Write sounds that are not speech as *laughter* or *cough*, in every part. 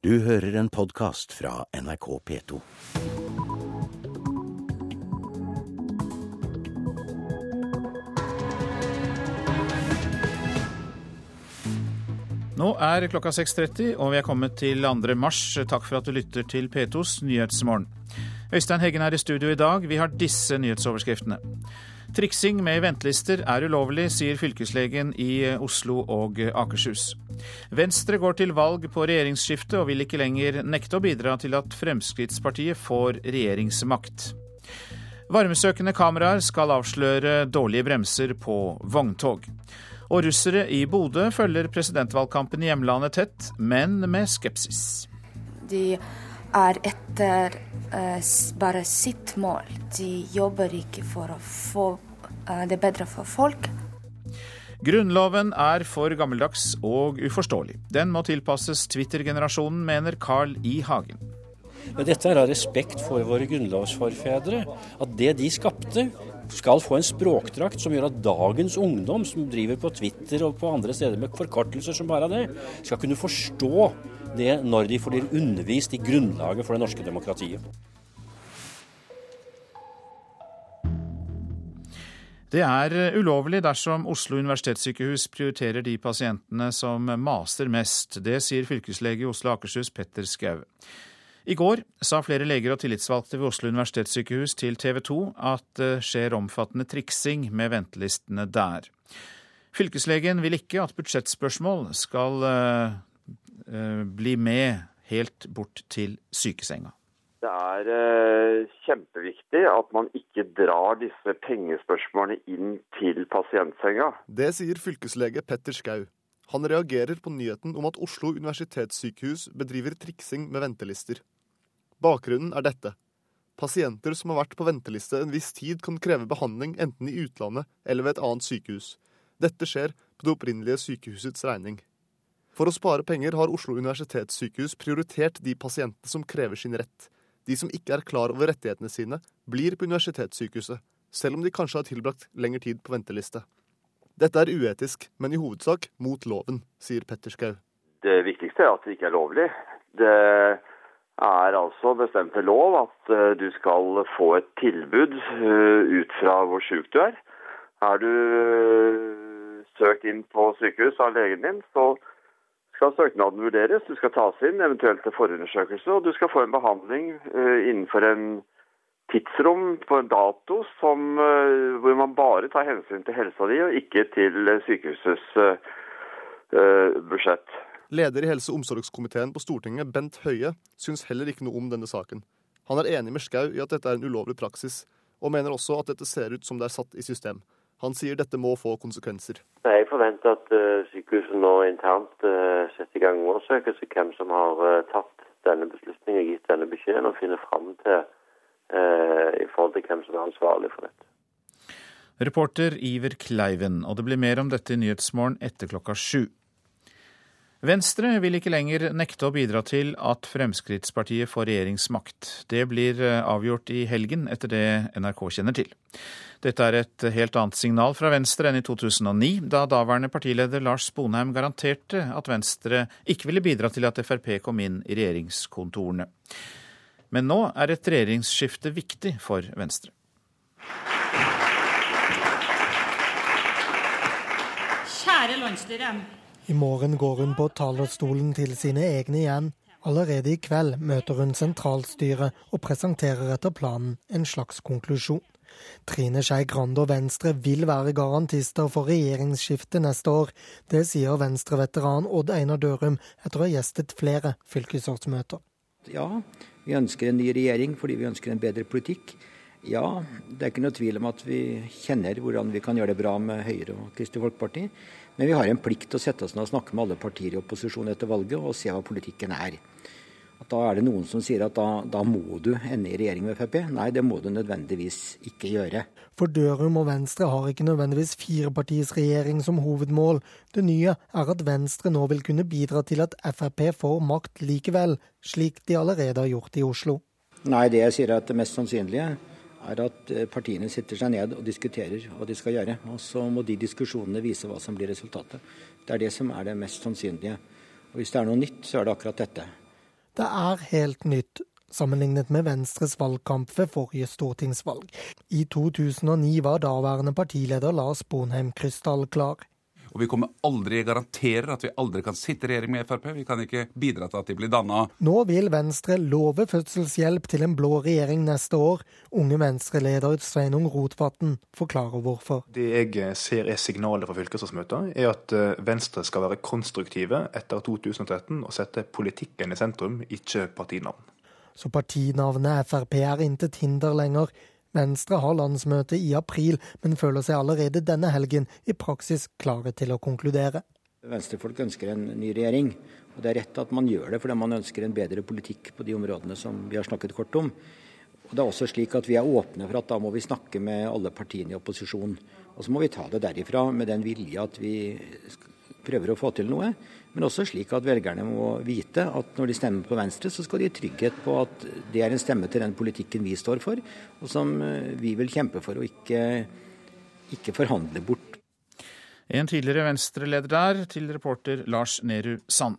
Du hører en podkast fra NRK P2. Nå er klokka 6.30, og vi er kommet til 2. mars. Takk for at du lytter til P2s Nyhetsmorgen. Øystein Heggen er i studio i dag. Vi har disse nyhetsoverskriftene. Triksing med ventelister er ulovlig, sier fylkeslegen i Oslo og Akershus. Venstre går til valg på regjeringsskifte og vil ikke lenger nekte å bidra til at Fremskrittspartiet får regjeringsmakt. Varmesøkende kameraer skal avsløre dårlige bremser på vogntog. Og russere i Bodø følger presidentvalgkampen i hjemlandet tett, men med skepsis. De er etter uh, bare sitt mål. De jobber ikke for å få uh, det bedre for folk. Grunnloven er for gammeldags og uforståelig. Den må tilpasses Twitter-generasjonen, mener Carl I. Hagen. Men dette er av respekt for våre grunnlovsforfedre. At det de skapte, skal få en språkdrakt som gjør at dagens ungdom som driver på Twitter og på andre steder med forkortelser som bare det, skal kunne forstå det når de får undervist i grunnlaget for det norske demokratiet. Det er ulovlig dersom Oslo universitetssykehus prioriterer de pasientene som maser mest. Det sier fylkeslege i Oslo og Akershus Petter Skau. I går sa flere leger og tillitsvalgte ved Oslo universitetssykehus til TV 2 at det skjer omfattende triksing med ventelistene der. Fylkeslegen vil ikke at budsjettspørsmål skal uh, bli med helt bort til sykesenga. Det er uh, kjempeviktig at man ikke drar disse pengespørsmålene inn til pasientsenga. Det sier fylkeslege Petter Skau. Han reagerer på nyheten om at Oslo universitetssykehus bedriver triksing med ventelister. Bakgrunnen er dette. Pasienter som har vært på venteliste en viss tid, kan kreve behandling enten i utlandet eller ved et annet sykehus. Dette skjer på det opprinnelige sykehusets regning. For å spare penger har Oslo universitetssykehus prioritert de pasientene som krever sin rett. De som ikke er klar over rettighetene sine, blir på universitetssykehuset, selv om de kanskje har tilbrakt lengre tid på venteliste. Dette er uetisk, men i hovedsak mot loven, sier Petter Skau. Det viktigste er at det ikke er lovlig. Det er altså bestemt ved lov at uh, du skal få et tilbud uh, ut fra hvor sjuk du er. Er du uh, søkt inn på sykehus av legen din, så skal søknaden vurderes. Du skal tas inn, eventuelt til forundersøkelse, og du skal få en behandling innenfor en tidsrom på en dato som, hvor man bare tar hensyn til helsa di, og ikke til sykehusets budsjett. Leder i helse- og omsorgskomiteen på Stortinget, Bent Høie, syns heller ikke noe om denne saken. Han er enig med Skau i at dette er en ulovlig praksis, og mener også at dette ser ut som det er satt i system. Han sier dette må få konsekvenser. Jeg forventer at sykehuset nå internt setter i gang undersøkelse hvem som har tatt denne beslutningen, gitt denne beskjeden, og finner fram til i forhold til hvem som er ansvarlig for dette. Reporter Iver Kleiven, og det blir mer om dette i Nyhetsmorgen etter klokka sju. Venstre vil ikke lenger nekte å bidra til at Fremskrittspartiet får regjeringsmakt. Det blir avgjort i helgen, etter det NRK kjenner til. Dette er et helt annet signal fra Venstre enn i 2009, da daværende partileder Lars Sponheim garanterte at Venstre ikke ville bidra til at Frp kom inn i regjeringskontorene. Men nå er et regjeringsskifte viktig for Venstre. Kjære landsstyre. I morgen går hun på talerstolen til sine egne igjen. Allerede i kveld møter hun sentralstyret og presenterer etter planen en slags konklusjon. Trine Skei Grande og Venstre vil være garantister for regjeringsskifte neste år. Det sier Venstre-veteran Odd Einar Dørum etter å ha gjestet flere fylkesårsmøter. Ja, vi ønsker en ny regjering fordi vi ønsker en bedre politikk. Ja, det er ikke noe tvil om at vi kjenner hvordan vi kan gjøre det bra med Høyre og Kristelig Folkeparti. Men vi har en plikt til å sette oss ned og snakke med alle partier i opposisjon etter valget og se hva politikken er. At da er det noen som sier at da, da må du ende i regjering med Frp. Nei, det må du nødvendigvis ikke gjøre. For Dørum og Venstre har ikke nødvendigvis firepartisregjering som hovedmål. Det nye er at Venstre nå vil kunne bidra til at Frp får makt likevel, slik de allerede har gjort i Oslo. Nei, det jeg sier er at det mest sannsynlige er at partiene sitter seg ned og diskuterer hva de skal gjøre. Og så må de diskusjonene vise hva som blir resultatet. Det er det som er det mest sannsynlige. Og hvis det er noe nytt, så er det akkurat dette. Det er helt nytt, sammenlignet med Venstres valgkamp ved forrige stortingsvalg. I 2009 var daværende partileder Lars Bonheim krystallklar. Og vi kommer aldri garanterer at vi aldri kan sitte i regjering med Frp. Vi kan ikke bidra til at de blir danna. Nå vil Venstre love fødselshjelp til en blå regjering neste år. Unge Venstre-leder Sveinung Rotevatn forklarer hvorfor. Det jeg ser er signalet fra fylkesrådsmøtet, er at eh, Venstre skal være konstruktive etter 2013 og sette politikken i sentrum, ikke partinavn. Så partinavnet Frp er intet hinder lenger. Venstre har landsmøte i april, men føler seg allerede denne helgen i praksis klare til å konkludere. Venstrefolk ønsker en ny regjering, og det er rett at man gjør det fordi man ønsker en bedre politikk på de områdene som vi har snakket kort om. Og det er også slik at Vi er åpne for at da må vi snakke med alle partiene i opposisjon. Og så må vi ta det derifra med den vilje at vi prøver å få til noe. Men også slik at velgerne må vite at når de stemmer på Venstre, så skal de ha trygghet på at det er en stemme til den politikken vi står for, og som eh, vi vil kjempe for å ikke, ikke forhandle bort. En tidligere Venstre-leder der, til reporter Lars Nehru Sand.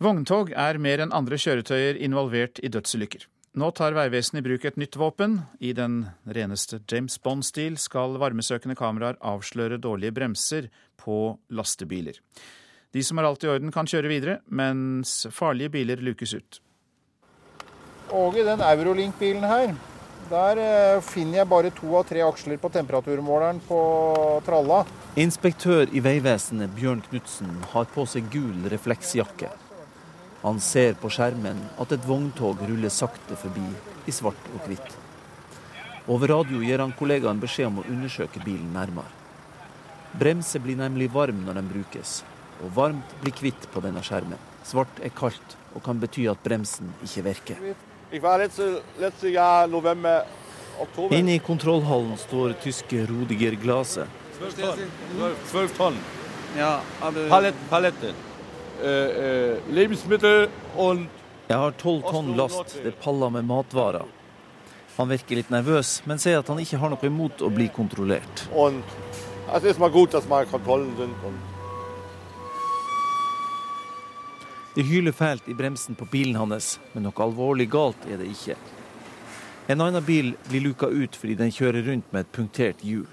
Vogntog er mer enn andre kjøretøyer involvert i dødsulykker. Nå tar Vegvesenet i bruk et nytt våpen. I den reneste James Bond-stil skal varmesøkende kameraer avsløre dårlige bremser på lastebiler. De som har alt i orden, kan kjøre videre, mens farlige biler lukes ut. Og i den Eurolink-bilen her, der eh, finner jeg bare to av tre aksler på temperaturmåleren på tralla. Inspektør i Vegvesenet Bjørn Knutsen har på seg gul refleksjakke. Han ser på skjermen at et vogntog ruller sakte forbi i svart og hvitt. Over radio gir han kollegaen beskjed om å undersøke bilen nærmere. Bremser blir nemlig varm når den brukes, og varmt blir kvitt på denne skjermen. Svart er kaldt og kan bety at bremsen ikke virker. Inne i kontrollhallen står tyske Rodiger Glase. Jeg har tolv tonn last, det paller med matvarer. Han virker litt nervøs, men sier at han ikke har noe imot å bli kontrollert. Det er godt at man har kontrollen Det hyler fælt i bremsen på bilen hans, men noe alvorlig galt er det ikke. En annen bil blir luka ut fordi den kjører rundt med et punktert hjul.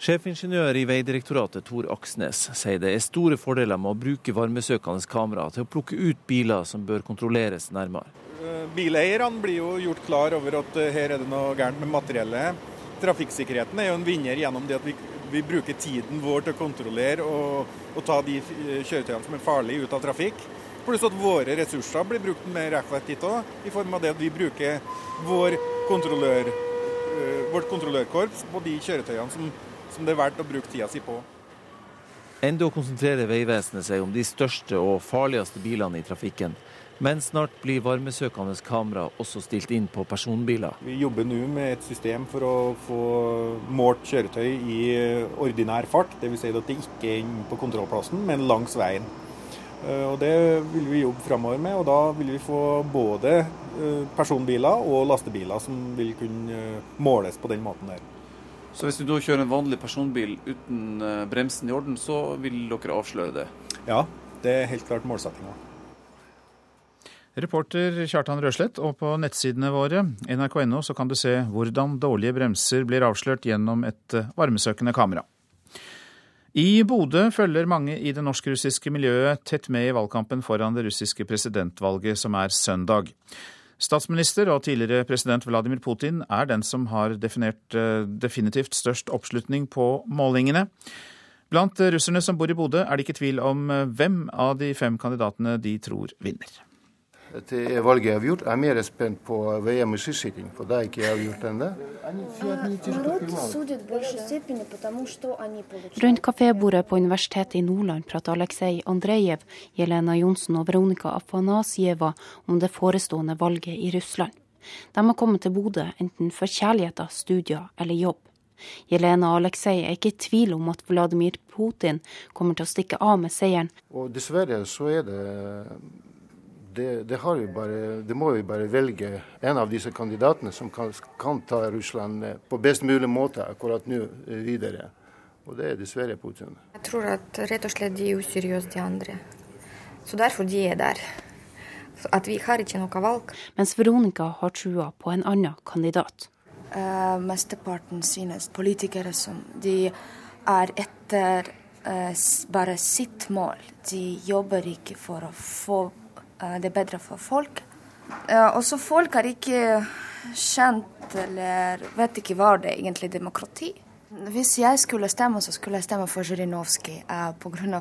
Sjefingeniør i Vegdirektoratet Tor Aksnes sier det er store fordeler med å bruke varmesøkende kamera til å plukke ut biler som bør kontrolleres nærmere. Eh, bileierne blir jo gjort klar over at eh, her er det noe gærent med materiellet. Trafikksikkerheten er jo en vinner gjennom det at vi vi bruker tiden vår til å kontrollere og, og ta de kjøretøyene som er farlige, ut av trafikk. Pluss at våre ressurser blir brukt mer effektivt òg, i form av det at vi bruker vår kontrollør, øh, vårt kontrollørkorps på de kjøretøyene som, som det er verdt å bruke tida si på. Enda konsentrerer Vegvesenet seg om de største og farligste bilene i trafikken. Men snart blir varmesøkende kamera også stilt inn på personbiler. Vi jobber nå med et system for å få målt kjøretøy i ordinær fart. Dvs. Si at det ikke er inn på kontrollplassen, men langs veien. Eh, og Det vil vi jobbe framover med, og da vil vi få både eh, personbiler og lastebiler som vil kunne eh, måles på den måten der. Så hvis du da kjører en vanlig personbil uten bremsen i orden, så vil dere avsløre det? Ja, det er helt klart målsettinga. Reporter Kjartan Røslett, og på nettsidene våre nrk.no så kan du se hvordan dårlige bremser blir avslørt gjennom et eh, varmesøkende kamera. I Bodø følger mange i det norsk-russiske miljøet tett med i valgkampen foran det russiske presidentvalget som er søndag. Statsminister og tidligere president Vladimir Putin er den som har definert eh, definitivt størst oppslutning på målingene. Blant russerne som bor i Bodø er det ikke tvil om eh, hvem av de fem kandidatene de tror vinner til valget er avgjort. Jeg er mer spent på VM i skiskyting, for det er ikke avgjort ennå. Rundt kafébordet på Universitetet i Nordland prater Aleksej Andrejev, Jelena Johnsen og Veronika Afanasjeva om det forestående valget i Russland. De har kommet til Bodø enten for kjærligheter, studier eller jobb. Jelena og Aleksej er ikke i tvil om at Vladimir Putin kommer til å stikke av med seieren. Og dessverre så er det det, det, bare, det, må vi bare velge en av disse kandidatene som kan, kan ta Russland på best mulig måte akkurat nå eh, videre. Og det er dessverre Putin. Jeg tror at rett og slett de er useriøse, de andre. Så derfor de er der. At vi har ikke noe valg. Mens Veronica har trua på en annen kandidat. Uh, mesteparten synes politikere som de er etter uh, bare sitt mål. De jobber ikke for å få uh, er bedre for folk. også folk er ikke kjent eller vet ikke hva det er egentlig demokrati. Hvis jeg skulle stemme, så skulle jeg stemme for Zjirinovskij uh, pga.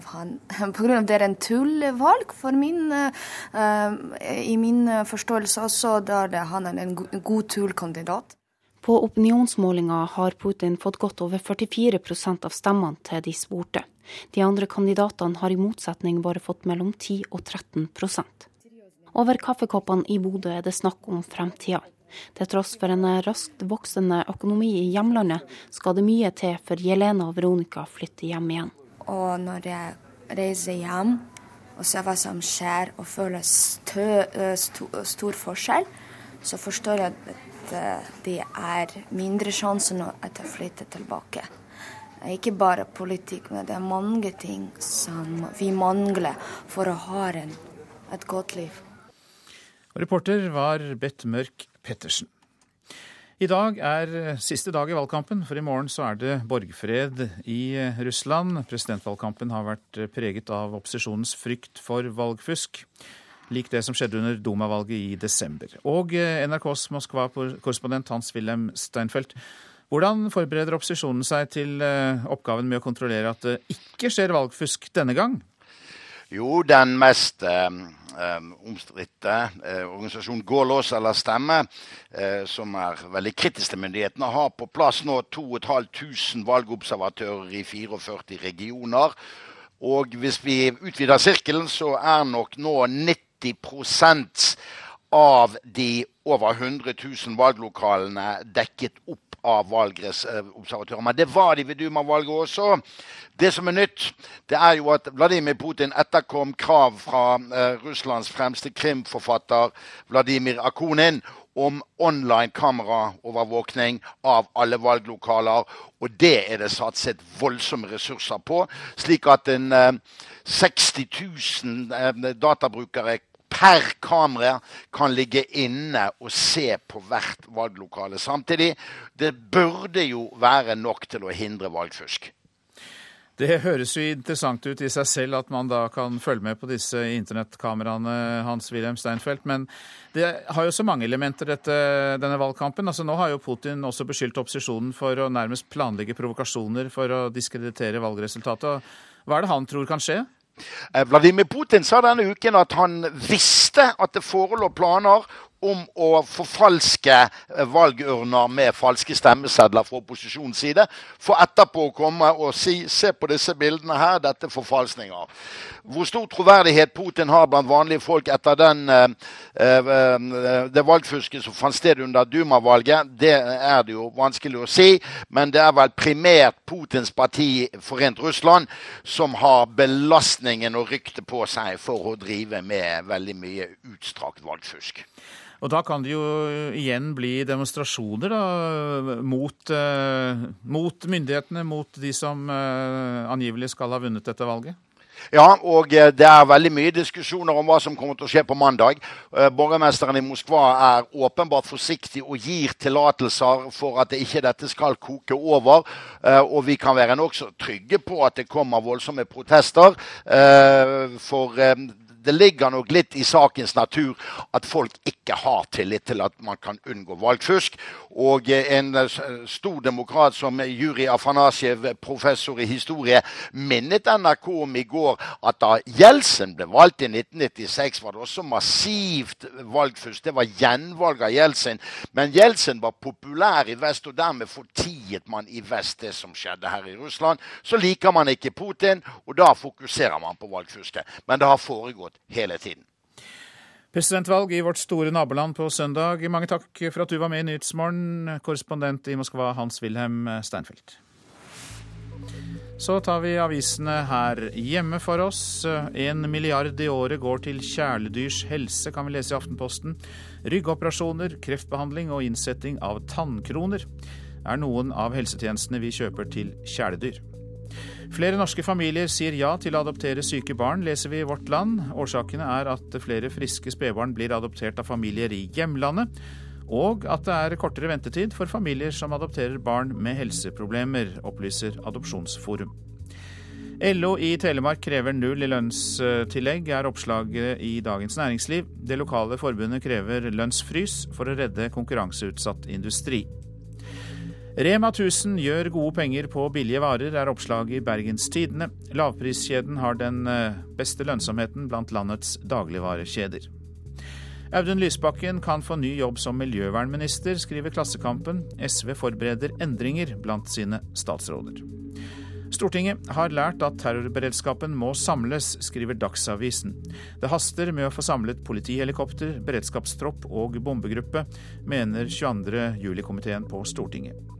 *laughs* Pga. det er en tullvalg for min, uh, i min forståelse også, da han er en god tullkandidat. På opinionsmålinga har Putin fått godt over 44% av stemmene til de spurte. De andre kandidatene har i motsetning bare fått mellom 10 og 13 Over kaffekoppene i Bodø er det snakk om fremtida. Til tross for en raskt voksende økonomi i hjemlandet, skal det mye til før Jelena og Veronica flytter hjem igjen. Og når jeg reiser hjem og ser hva som skjer og føler stø, sto, stor forskjell, så forstår jeg at det er mindre sjanse nå at jeg flytter tilbake. Ikke bare politikk, men det er mange ting som vi mangler for å ha en, et godt liv. Reporter var Bett Mørk Pettersen. I dag er siste dag i valgkampen, for i morgen så er det borgfred i Russland. Presidentvalgkampen har vært preget av opposisjonens frykt for valgfusk, lik det som skjedde under Duma-valget i desember. Og NRKs Moskva-korrespondent Hans-Wilhelm Steinfeld, hvordan forbereder opposisjonen seg til oppgaven med å kontrollere at det ikke skjer valgfusk denne gang? Jo, den mest eh, omstridte eh, organisasjonen Gålås eller Stemme, eh, som er veldig kritisk til myndighetene, har på plass nå 2500 valgobservatører i 44 regioner. Og hvis vi utvider sirkelen, så er nok nå 90% av de over 100 000 valglokalene dekket opp av valgobservatører. Men det var de ved Duma-valget også. Det som er nytt, det er jo at Vladimir Putin etterkom krav fra eh, Russlands fremste krimforfatter Vladimir Akunin om online kameraovervåkning av alle valglokaler. Og det er det satset voldsomme ressurser på, slik at en eh, 60 000 eh, databrukere per kamera kan ligge inne og se på hvert valglokale samtidig. Det burde jo være nok til å hindre valgfusk. Det høres jo interessant ut i seg selv at man da kan følge med på disse internettkameraene, Hans-Wilhelm Steinfeld. Men det har jo så mange elementer, dette, denne valgkampen. Altså Nå har jo Putin også beskyldt opposisjonen for å nærmest planlegge provokasjoner for å diskreditere valgresultatet. Hva er det han tror kan skje? Eh, Vladimir Putin sa denne uken at han visste at det forelå planer om å forfalske eh, valgurner med falske stemmesedler fra opposisjonens side, for etterpå å komme og si se på disse bildene her, dette er forfalskninger. Hvor stor troverdighet Putin har blant vanlige folk etter den, eh, eh, det valgfusket som fant sted under Duma-valget, det er det jo vanskelig å si. Men det er vel primært Putins parti Forent Russland som har belastningen og ryktet på seg for å drive med veldig mye utstrakt valgfusk. Og da kan det jo igjen bli demonstrasjoner da, mot, eh, mot myndighetene, mot de som eh, angivelig skal ha vunnet dette valget? Ja, og eh, det er veldig mye diskusjoner om hva som kommer til å skje på mandag. Borgermesteren i Moskva er åpenbart forsiktig og gir tillatelser for at ikke dette skal koke over. Og vi kan være nokså trygge på at det kommer voldsomme protester. For det ligger nok litt i sakens natur at folk ikke har tillit til at man kan unngå valgfusk. Og en stor demokrat som Juri Afanasjev, professor i historie, minnet NRK om i går at da Jeltsin ble valgt i 1996, var det også massivt valgfusk. Det var gjenvalg av Jeltsin. Men Jeltsin var populær i vest, og dermed fortiet man i vest det som skjedde her i Russland. Så liker man ikke Putin, og da fokuserer man på valgfusket. Men det har foregått hele tiden. Presidentvalg i vårt store naboland på søndag. Mange takk for at du var med i Nyhetsmorgen, korrespondent i Moskva Hans-Wilhelm Steinfeld. Så tar vi avisene her hjemme for oss. En milliard i året går til kjæledyrs helse, kan vi lese i Aftenposten. Ryggoperasjoner, kreftbehandling og innsetting av tannkroner er noen av helsetjenestene vi kjøper til kjæledyr. Flere norske familier sier ja til å adoptere syke barn, leser vi i Vårt Land. Årsakene er at flere friske spedbarn blir adoptert av familier i hjemlandet, og at det er kortere ventetid for familier som adopterer barn med helseproblemer, opplyser Adopsjonsforum. LO i Telemark krever null i lønnstillegg, er oppslaget i Dagens Næringsliv. Det lokale forbundet krever lønnsfrys for å redde konkurranseutsatt industri. Rema 1000 gjør gode penger på billige varer, er oppslaget i Bergens Tidende. Lavpriskjeden har den eh, beste lønnsomheten blant landets dagligvarekjeder. Audun Lysbakken kan få ny jobb som miljøvernminister, skriver Klassekampen. SV forbereder endringer blant sine statsråder. Stortinget har lært at terrorberedskapen må samles, skriver Dagsavisen. Det haster med å få samlet politihelikopter, beredskapstropp og bombegruppe, mener 22. juli-komiteen på Stortinget.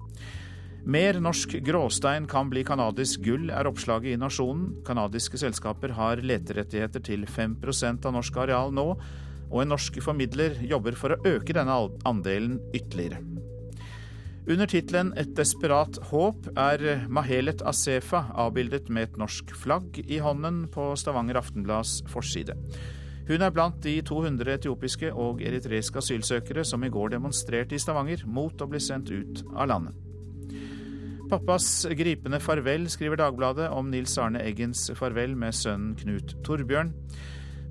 Mer norsk gråstein kan bli canadisk gull, er oppslaget i Nasjonen. Canadiske selskaper har leterettigheter til 5% av norsk areal nå, og en norsk formidler jobber for å øke denne andelen ytterligere. Under tittelen 'Et desperat håp' er Mahelet Asefa avbildet med et norsk flagg i hånden på Stavanger Aftenblads forside. Hun er blant de 200 etiopiske og eritreiske asylsøkere som i går demonstrerte i Stavanger mot å bli sendt ut av landet. Pappas gripende farvel, skriver Dagbladet om Nils Arne Eggens farvel med sønnen Knut Torbjørn.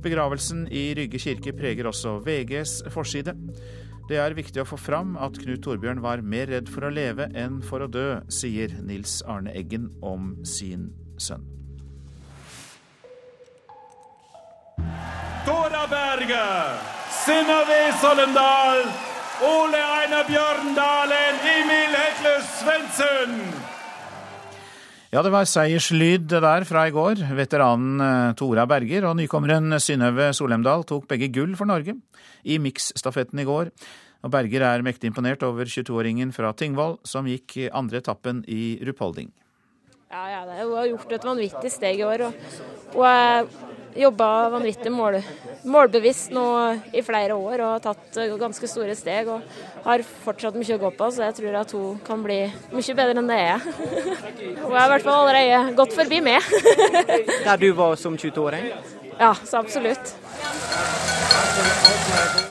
Begravelsen i Rygge kirke preger også VGs forside. Det er viktig å få fram at Knut Torbjørn var mer redd for å leve enn for å dø, sier Nils Arne Eggen om sin sønn. Dora Berge, Sinna Sollendal Ole Einar Bjørndalen, Svendsen. Ja, det var seierslyd der fra i går. Veteranen eh, Tora Berger og nykommeren Synnøve Solemdal tok begge gull for Norge i miksstafetten i går. Og Berger er mektig imponert over 22-åringen fra Tingvoll, som gikk andre etappen i Rupolding. Ja, ja, det har gjort et vanvittig steg i år. Og, og jeg jobba vanvittig mål, målbevisst nå i flere år og tatt ganske store steg. Og har fortsatt mye å gå på, så jeg tror at hun kan bli mye bedre enn det jeg er. *laughs* Hun er i hvert fall allerede gått forbi meg. *laughs* Der du var som 22-åring? Ja, så absolutt.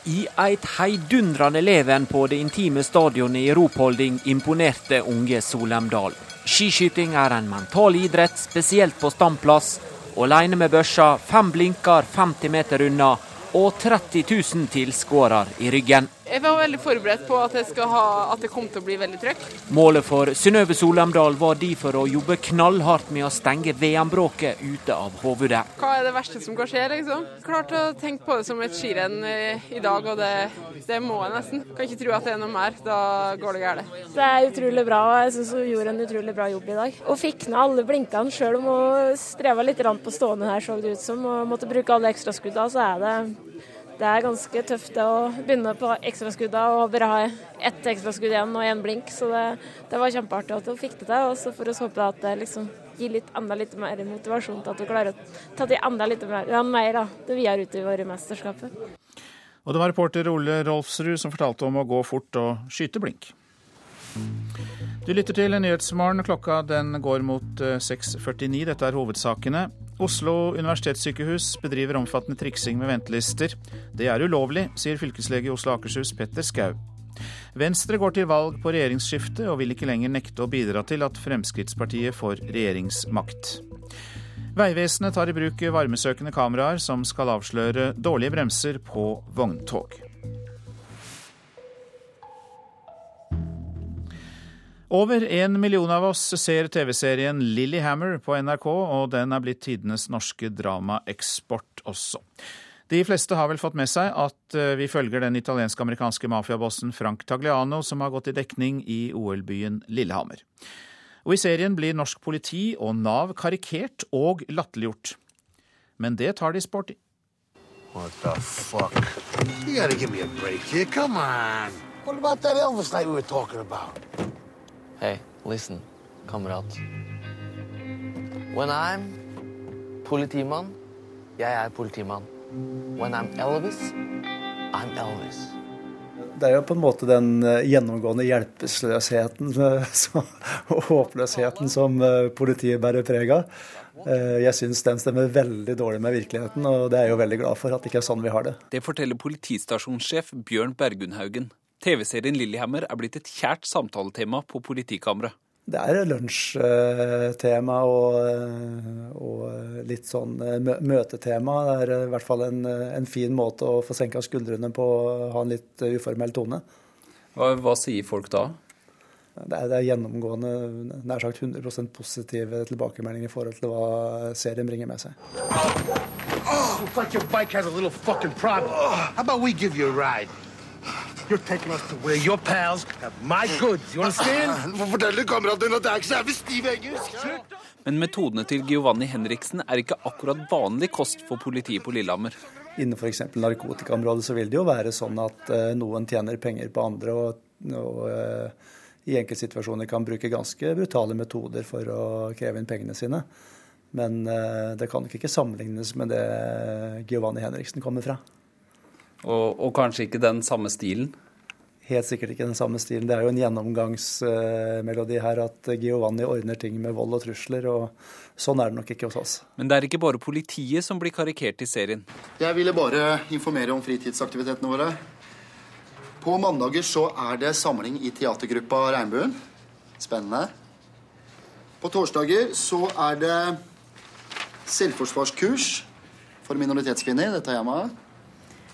I et heidundrende leven på det intime stadionet i Ropolding imponerte unge Solheimdal. Skiskyting er en mental idrett, spesielt på standplass, Aleine med børsa, fem blinker 50 meter unna og 30 000 tilskuere i ryggen. Jeg var veldig forberedt på at, ha, at det kom til å bli veldig trøkk. Målet for Synnøve Solemdal var derfor å jobbe knallhardt med å stenge VM-bråket ute av hodet. Hva er det verste som kan skje, liksom? Klart å tenke på det som et skirenn eh, i dag, og det, det, må jeg nesten. Kan ikke tro at det er noe mer. Da går det galt. Det er utrolig bra, og jeg syns hun gjorde en utrolig bra jobb i dag. Og fikk ned alle blinkene, sjøl om hun streva litt på stående her, så det ut som. Og måtte bruke alle ekstraskuddene, så er det det er ganske tøft å begynne på ekstraskuddene og bare ha ett ekstraskudd igjen og én blink. Så det, det var kjempeartig at hun fikk det til. Og så får vi håpe at det liksom gir litt, enda litt mer motivasjon til at hun klarer å ta til enda litt mer, ja, mer da, det i våre mesterskapet. Og det var reporter Ole Rolfsrud som fortalte om å gå fort og skyte blink. Du lytter til Nyhetsmorgen. Klokka den går mot 6.49. Eh, Dette er hovedsakene. Oslo universitetssykehus bedriver omfattende triksing med ventelister. Det er ulovlig, sier fylkeslege i Oslo Akershus Petter Skau. Venstre går til valg på regjeringsskifte og vil ikke lenger nekte å bidra til at Fremskrittspartiet får regjeringsmakt. Vegvesenet tar i bruk varmesøkende kameraer som skal avsløre dårlige bremser på vogntog. Over en million av oss ser TV-serien Lillyhammer på NRK, og den er blitt tidenes norske dramaeksport også. De fleste har vel fått med seg at eh, vi følger den italiensk-amerikanske mafiabossen Frank Tagliano, som har gått i dekning i OL-byen Lillehammer. Og I serien blir norsk politi og Nav karikert og latterliggjort. Men det tar de sport i. What the fuck? You gotta give me a break here. Come on. What about that Elvis night we were talking about? Hey, listen, kamerat. When I'm politimann, jeg er politimann. When I'm Elvis, I'm Elvis. Det er jo på en måte den eh, gjennomgående hjelpeløsheten *laughs* og håpløsheten som eh, politiet bærer preg av. Eh, jeg syns den stemmer veldig dårlig med virkeligheten, og det er jeg jo veldig glad for at det ikke er sånn vi har det. Det forteller politistasjonssjef Bjørn Bergunhaugen. TV-serien Lillehammer er blitt et kjært samtaletema på politikammeret. Det er lunsjtema og, og, litt sånn møtetema. Det er i hvert fall en, en fin måte å få senka skuldrene på, ha en litt uformell tone. Hva, hva sier folk da? Det er, det er, gjennomgående nær sagt 100% positive tilbakemeldinger i forhold til hva serien bringer med seg. Oh, like your bike has a little fucking problem. How about we give you a ride? You're taking us to where your pals have my goods. You understand? Fortell kameraten din at det er ikke så jævlig stiv engelsk. Men metodene til Giovanni Henriksen er ikke akkurat vanlig kost for politiet på Lillehammer. Innenfor f.eks. narkotikaområdet så vil det jo være sånn at uh, noen tjener penger på andre, og, og uh, i enkeltsituasjoner kan bruke ganske brutale metoder for å kreve inn pengene sine. Men uh, det kan nok ikke sammenlignes med det Giovanni Henriksen kommer fra. Og, og, kanskje ikke den samme stilen? Helt sikkert ikke den samme stilen. Det er jo en gjennomgangsmelodi her at Giovanni ordner ting med vold og trusler, og sånn er det nok ikke hos oss. Men det er ikke bare politiet som blir karikert i serien? Jeg ville bare informere om fritidsaktivitetene våre. På mandager så er det samling i teatergruppa Regnbuen. Spennende. På torsdager så er det selvforsvarskurs for minoritetskvinner. Det tar jeg av.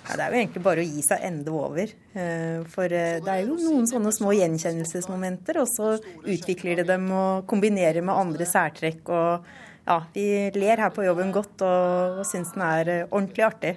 Ja, det er jo egentlig bare å gi seg ende over. Eh, for eh, det er jo noen sånne små gjenkjennelsesmomenter, og så utvikler de dem og kombinerer med andre særtrekk. Og ja, vi ler her på jobben godt og, syns den er eh, ordentlig artig.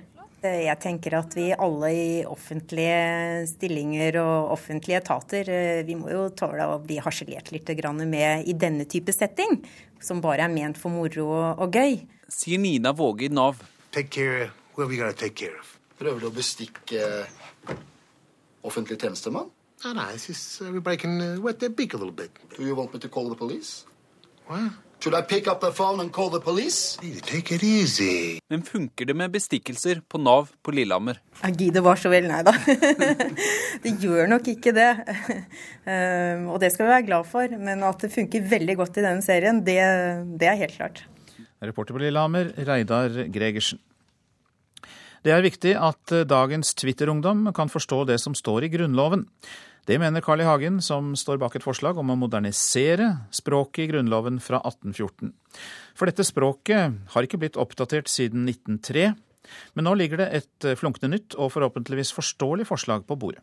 Jeg tenker at vi alle i offentlige stillinger og offentlige etater, vi må jo tåle å bli harselert litt med i denne type setting, som bare er ment for moro og gøy. Sier Nina Våge i Nav. Take care of we you gotta take care of. Prøver du å bestikke offentlig tjenestemann? No, no, it's just everybody can uh, wet their beak a little bit. Do you want me to call the police? What? Should I pick up the phone and call the police? Take it easy. Men funker det med bestikkelser på Nav på Lillehammer? Ja, Gid det var så vel, nei da. *laughs* det gjør nok ikke det. Um, *laughs* og det skal vi være glad for. Men at det funker veldig godt i denne serien, det, det er helt klart. Reporter på Lillehammer, Reidar Gregersen. Det er viktig at eh, dagens Twitter-ungdom kan forstå det som står i Grunnloven. Det mener Carl I. Hagen, som står bak et forslag om å modernisere språket i Grunnloven fra 1814. For dette språket har ikke blitt oppdatert siden 1903, men nå ligger det et eh, flunkende nytt og forhåpentligvis forståelig forslag på bordet.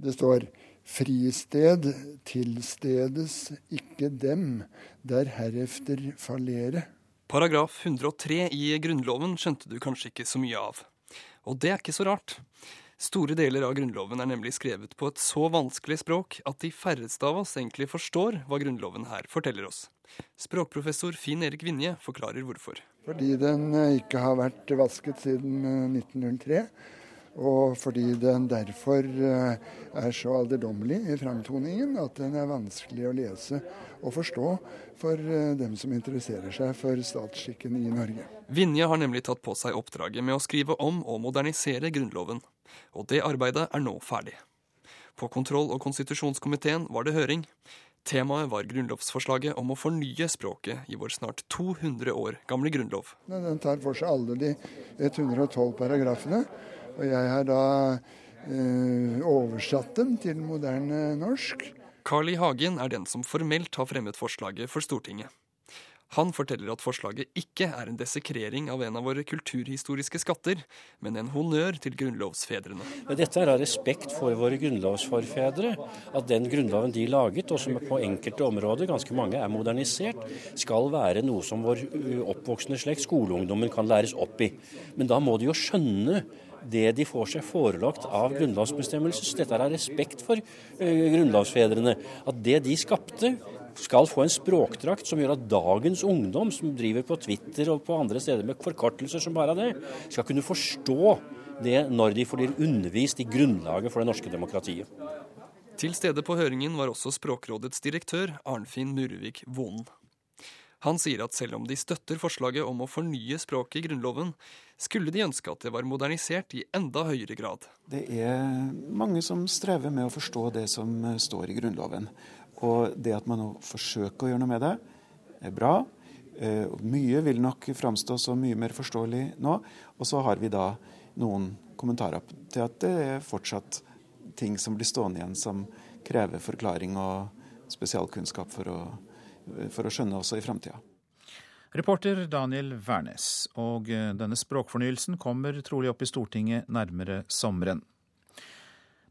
Det står fristed tilstedes ikke dem der herefter fallere. Paragraf 103 i Grunnloven skjønte du kanskje ikke så mye av. Og det er ikke så rart. Store deler av Grunnloven er nemlig skrevet på et så vanskelig språk at de færreste av oss egentlig forstår hva Grunnloven her forteller oss. Språkprofessor Finn Erik Vinje forklarer hvorfor. Fordi den eh, ikke har vært vasket siden 1903. Og fordi den derfor eh, er så alderdommelig i framtoningen at den er vanskelig å lese og forstå for eh, dem som interesserer seg for statsskikken i Norge. Vinje har nemlig tatt på seg oppdraget med å skrive om og modernisere Grunnloven. Og det arbeidet er nå ferdig. På kontroll- og konstitusjonskomiteen var det høring. Temaet var grunnlovsforslaget om å fornye språket i vår snart 200 år gamle grunnlov. Den tar for seg alle de 112 paragrafene, og jeg har da eh, oversatt dem til moderne norsk. Carl I. Hagen er den som formelt har fremmet forslaget for Stortinget. Han forteller at forslaget ikke er en desekrering av en av våre kulturhistoriske skatter, men en honnør til grunnlovsfedrene. Dette er av respekt for våre grunnlovsforfedre. At den grunnloven de laget, og som på enkelte områder, ganske mange, er modernisert, skal være noe som vår oppvoksende slekt, skoleungdommen, kan læres opp i. Men da må de jo skjønne det de får seg forelagt av grunnlovsbestemmelser. Så dette er respekt for uh, grunnlovsfedrene. At det de skapte, skal få en språkdrakt som gjør at dagens ungdom, som driver på Twitter og på andre steder med forkortelser som bare det, skal kunne forstå det når de blir undervist i grunnlaget for det norske demokratiet. Til stede på høringen var også Språkrådets direktør Arnfinn Murvik Vonen. Han sier at selv om de støtter forslaget om å fornye språket i Grunnloven, skulle de ønske at det var modernisert i enda høyere grad. Det er mange som strever med å forstå det som står i Grunnloven. Og det at man nå forsøker å gjøre noe med det, er bra. Eh, mye vil nok framstå som mye mer forståelig nå. Og så har vi da noen kommentarer til at det er fortsatt ting som blir stående igjen som krever forklaring og spesialkunnskap for å, for å skjønne også i framtida. Reporter Daniel Wærnes. Og eh, denne språkfornyelsen kommer trolig opp i Stortinget nærmere sommeren.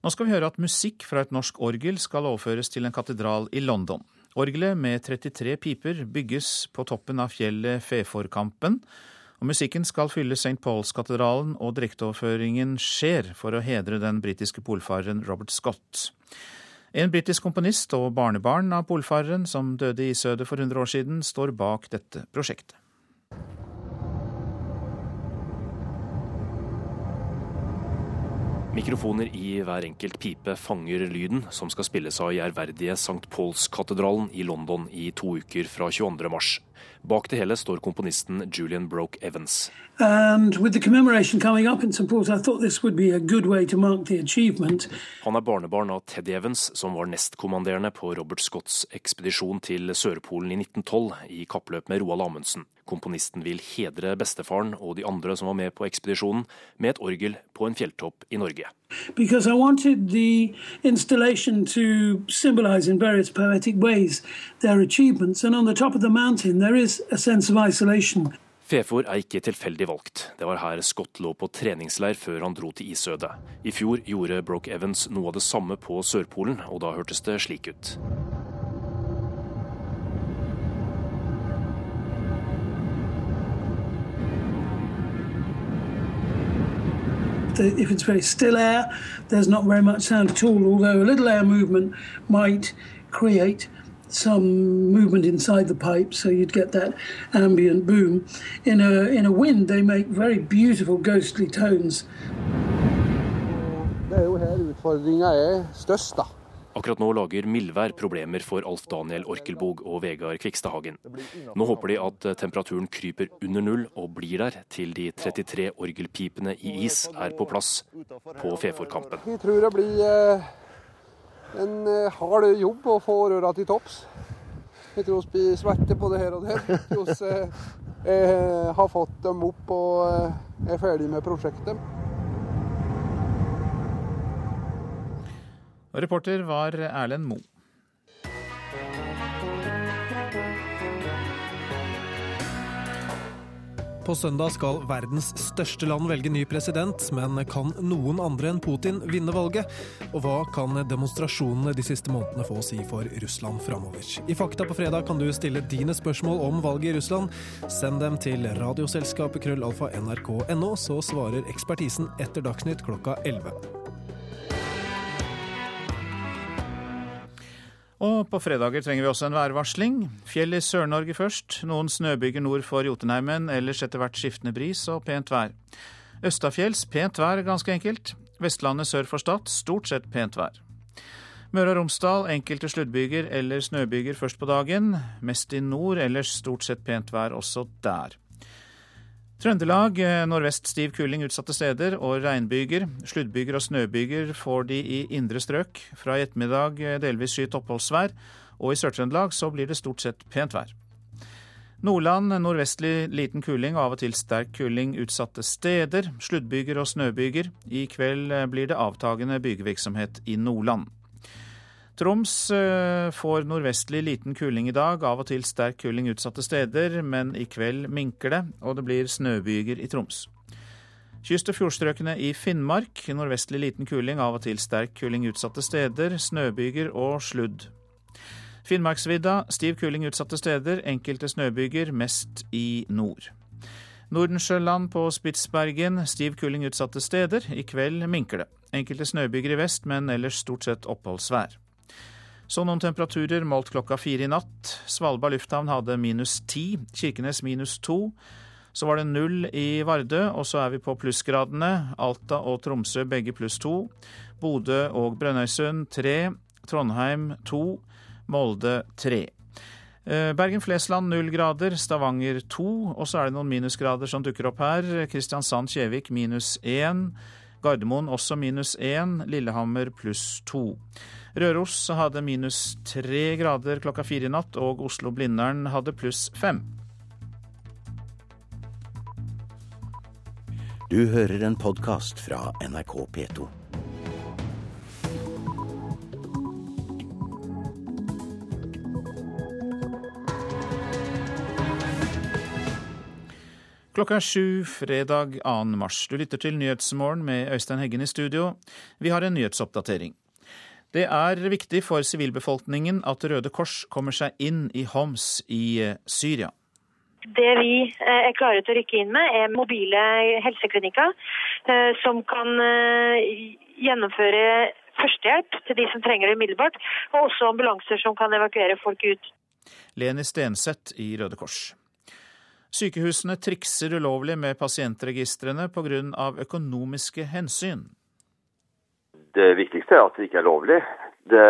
Nå skal vi høre at musikk fra et norsk orgel skal overføres til en katedral i London. Orgelet med 33 piper bygges på toppen av fjellet Feforkampen, og musikken skal fylle St. Pauls-katedralen, og direkteoverføringen skjer for å hedre den britiske polfareren Robert Scott. En britisk komponist og barnebarn av polfareren, som døde i Sødet for 100 år siden, står bak dette prosjektet. Mikrofoner i hver enkelt pipe fanger lyden som skal spilles av i ærverdige St. Pauls-katedralen i London i to uker fra 22. mars. Bak det hele står komponisten Julian Broke Evans. Han er barnebarn av Teddy Evans, som var nestkommanderende på Robert Scotts ekspedisjon til Sørpolen i 1912 i kappløp med Roald Amundsen. Komponisten vil hedre bestefaren og de andre som var med på ekspedisjonen, med et orgel på en fjelltopp i Norge. Because I wanted the installation to symbolize in various poetic ways their achievements, and on the top of the mountain there is a sense of isolation. Fefor er ikke tilfeldig valgt. Det var her Scott lå på treningsleir før han dro til isødet. I fjor gjorde Broke Evans noe av det samme på Sørpolen, og da hørtes det slik ut. If it's very still air, there's not very much sound at all, although a little air movement might create some movement inside the pipe, so you'd get that ambient boom. In a, in a wind, they make very beautiful ghostly tones. Akkurat nå lager mildvær problemer for Alf Daniel Orkelbog og Vegard Kvikstadhagen. Nå håper de at temperaturen kryper under null og blir der til de 33 orgelpipene i is er på plass på Feforkampen. Vi tror det blir eh, en eh, hard jobb å få røra til topps. Jeg tror vi blir svette det her og der. Vi eh, har fått dem opp og er ferdig med prosjektet. Og reporter var Erlend Moe. På søndag skal verdens største land velge ny president, men kan noen andre enn Putin vinne valget? Og hva kan demonstrasjonene de siste månedene få å si for Russland framover? I Fakta på fredag kan du stille dine spørsmål om valget i Russland. Send dem til radioselskapet krøllalfa.nrk.no, så svarer ekspertisen etter Dagsnytt klokka 11. Og på fredager trenger vi også en værvarsling. Fjell i Sør-Norge først. Noen snøbyger nord for Jotunheimen, ellers etter hvert skiftende bris og pent vær. Østafjells pent vær, ganske enkelt. Vestlandet sør for Stad stort sett pent vær. Møre og Romsdal enkelte sluddbyger eller snøbyger først på dagen. Mest i nord, ellers stort sett pent vær også der. Trøndelag eh, nordvest stiv kuling utsatte steder og regnbyger. Sluddbyger og snøbyger får de i indre strøk. Fra i ettermiddag eh, delvis skyet oppholdsvær, og i Sør-Trøndelag så blir det stort sett pent vær. Nordland nordvestlig liten kuling og av og til sterk kuling utsatte steder. Sluddbyger og snøbyger. I kveld eh, blir det avtagende bygevirksomhet i Nordland. Troms eh, får nordvestlig liten kuling i dag, av og til sterk kuling utsatte steder, men i kveld minker det, og det blir snøbyger i Troms. Kyst- og fjordstrøkene i Finnmark nordvestlig liten kuling, av og til sterk kuling utsatte steder, snøbyger og sludd. Finnmarksvidda stiv kuling utsatte steder, enkelte snøbyger, mest i nord. Nordensjøland på Spitsbergen stiv kuling utsatte steder, i kveld minker det. Enkelte snøbyger i vest, men ellers stort sett oppholdsvær. Så noen temperaturer målt klokka fire i natt. Svalbard lufthavn hadde minus ti, Kirkenes minus to. Så var det null i Vardø, og så er vi på plussgradene. Alta og Tromsø begge pluss to. Bodø og Brønnøysund tre. Trondheim to. Molde tre. Eh, Bergen-Flesland null grader, Stavanger to, og så er det noen minusgrader som dukker opp her. Kristiansand-Kjevik minus én. Gardermoen også minus én. Lillehammer pluss to. Røros hadde minus tre grader klokka fire i natt, og Oslo-Blindern hadde pluss fem. Du hører en podkast fra NRK P2. Klokka er sju fredag 2. mars. Du lytter til Nyhetsmorgen med Øystein Heggen i studio. Vi har en nyhetsoppdatering. Det er viktig for sivilbefolkningen at Røde Kors kommer seg inn i Homs i eh, Syria. Det vi eh, er klare til å rykke inn med, er mobile helseklinikker eh, som kan gjennomføre førstehjelp til de som trenger det umiddelbart, og også ambulanser som kan evakuere folk ut. Leni Stenseth i Røde Kors. Sykehusene trikser ulovlig med pasientregistrene pga. økonomiske hensyn. Det viktigste er at det ikke er lovlig. Det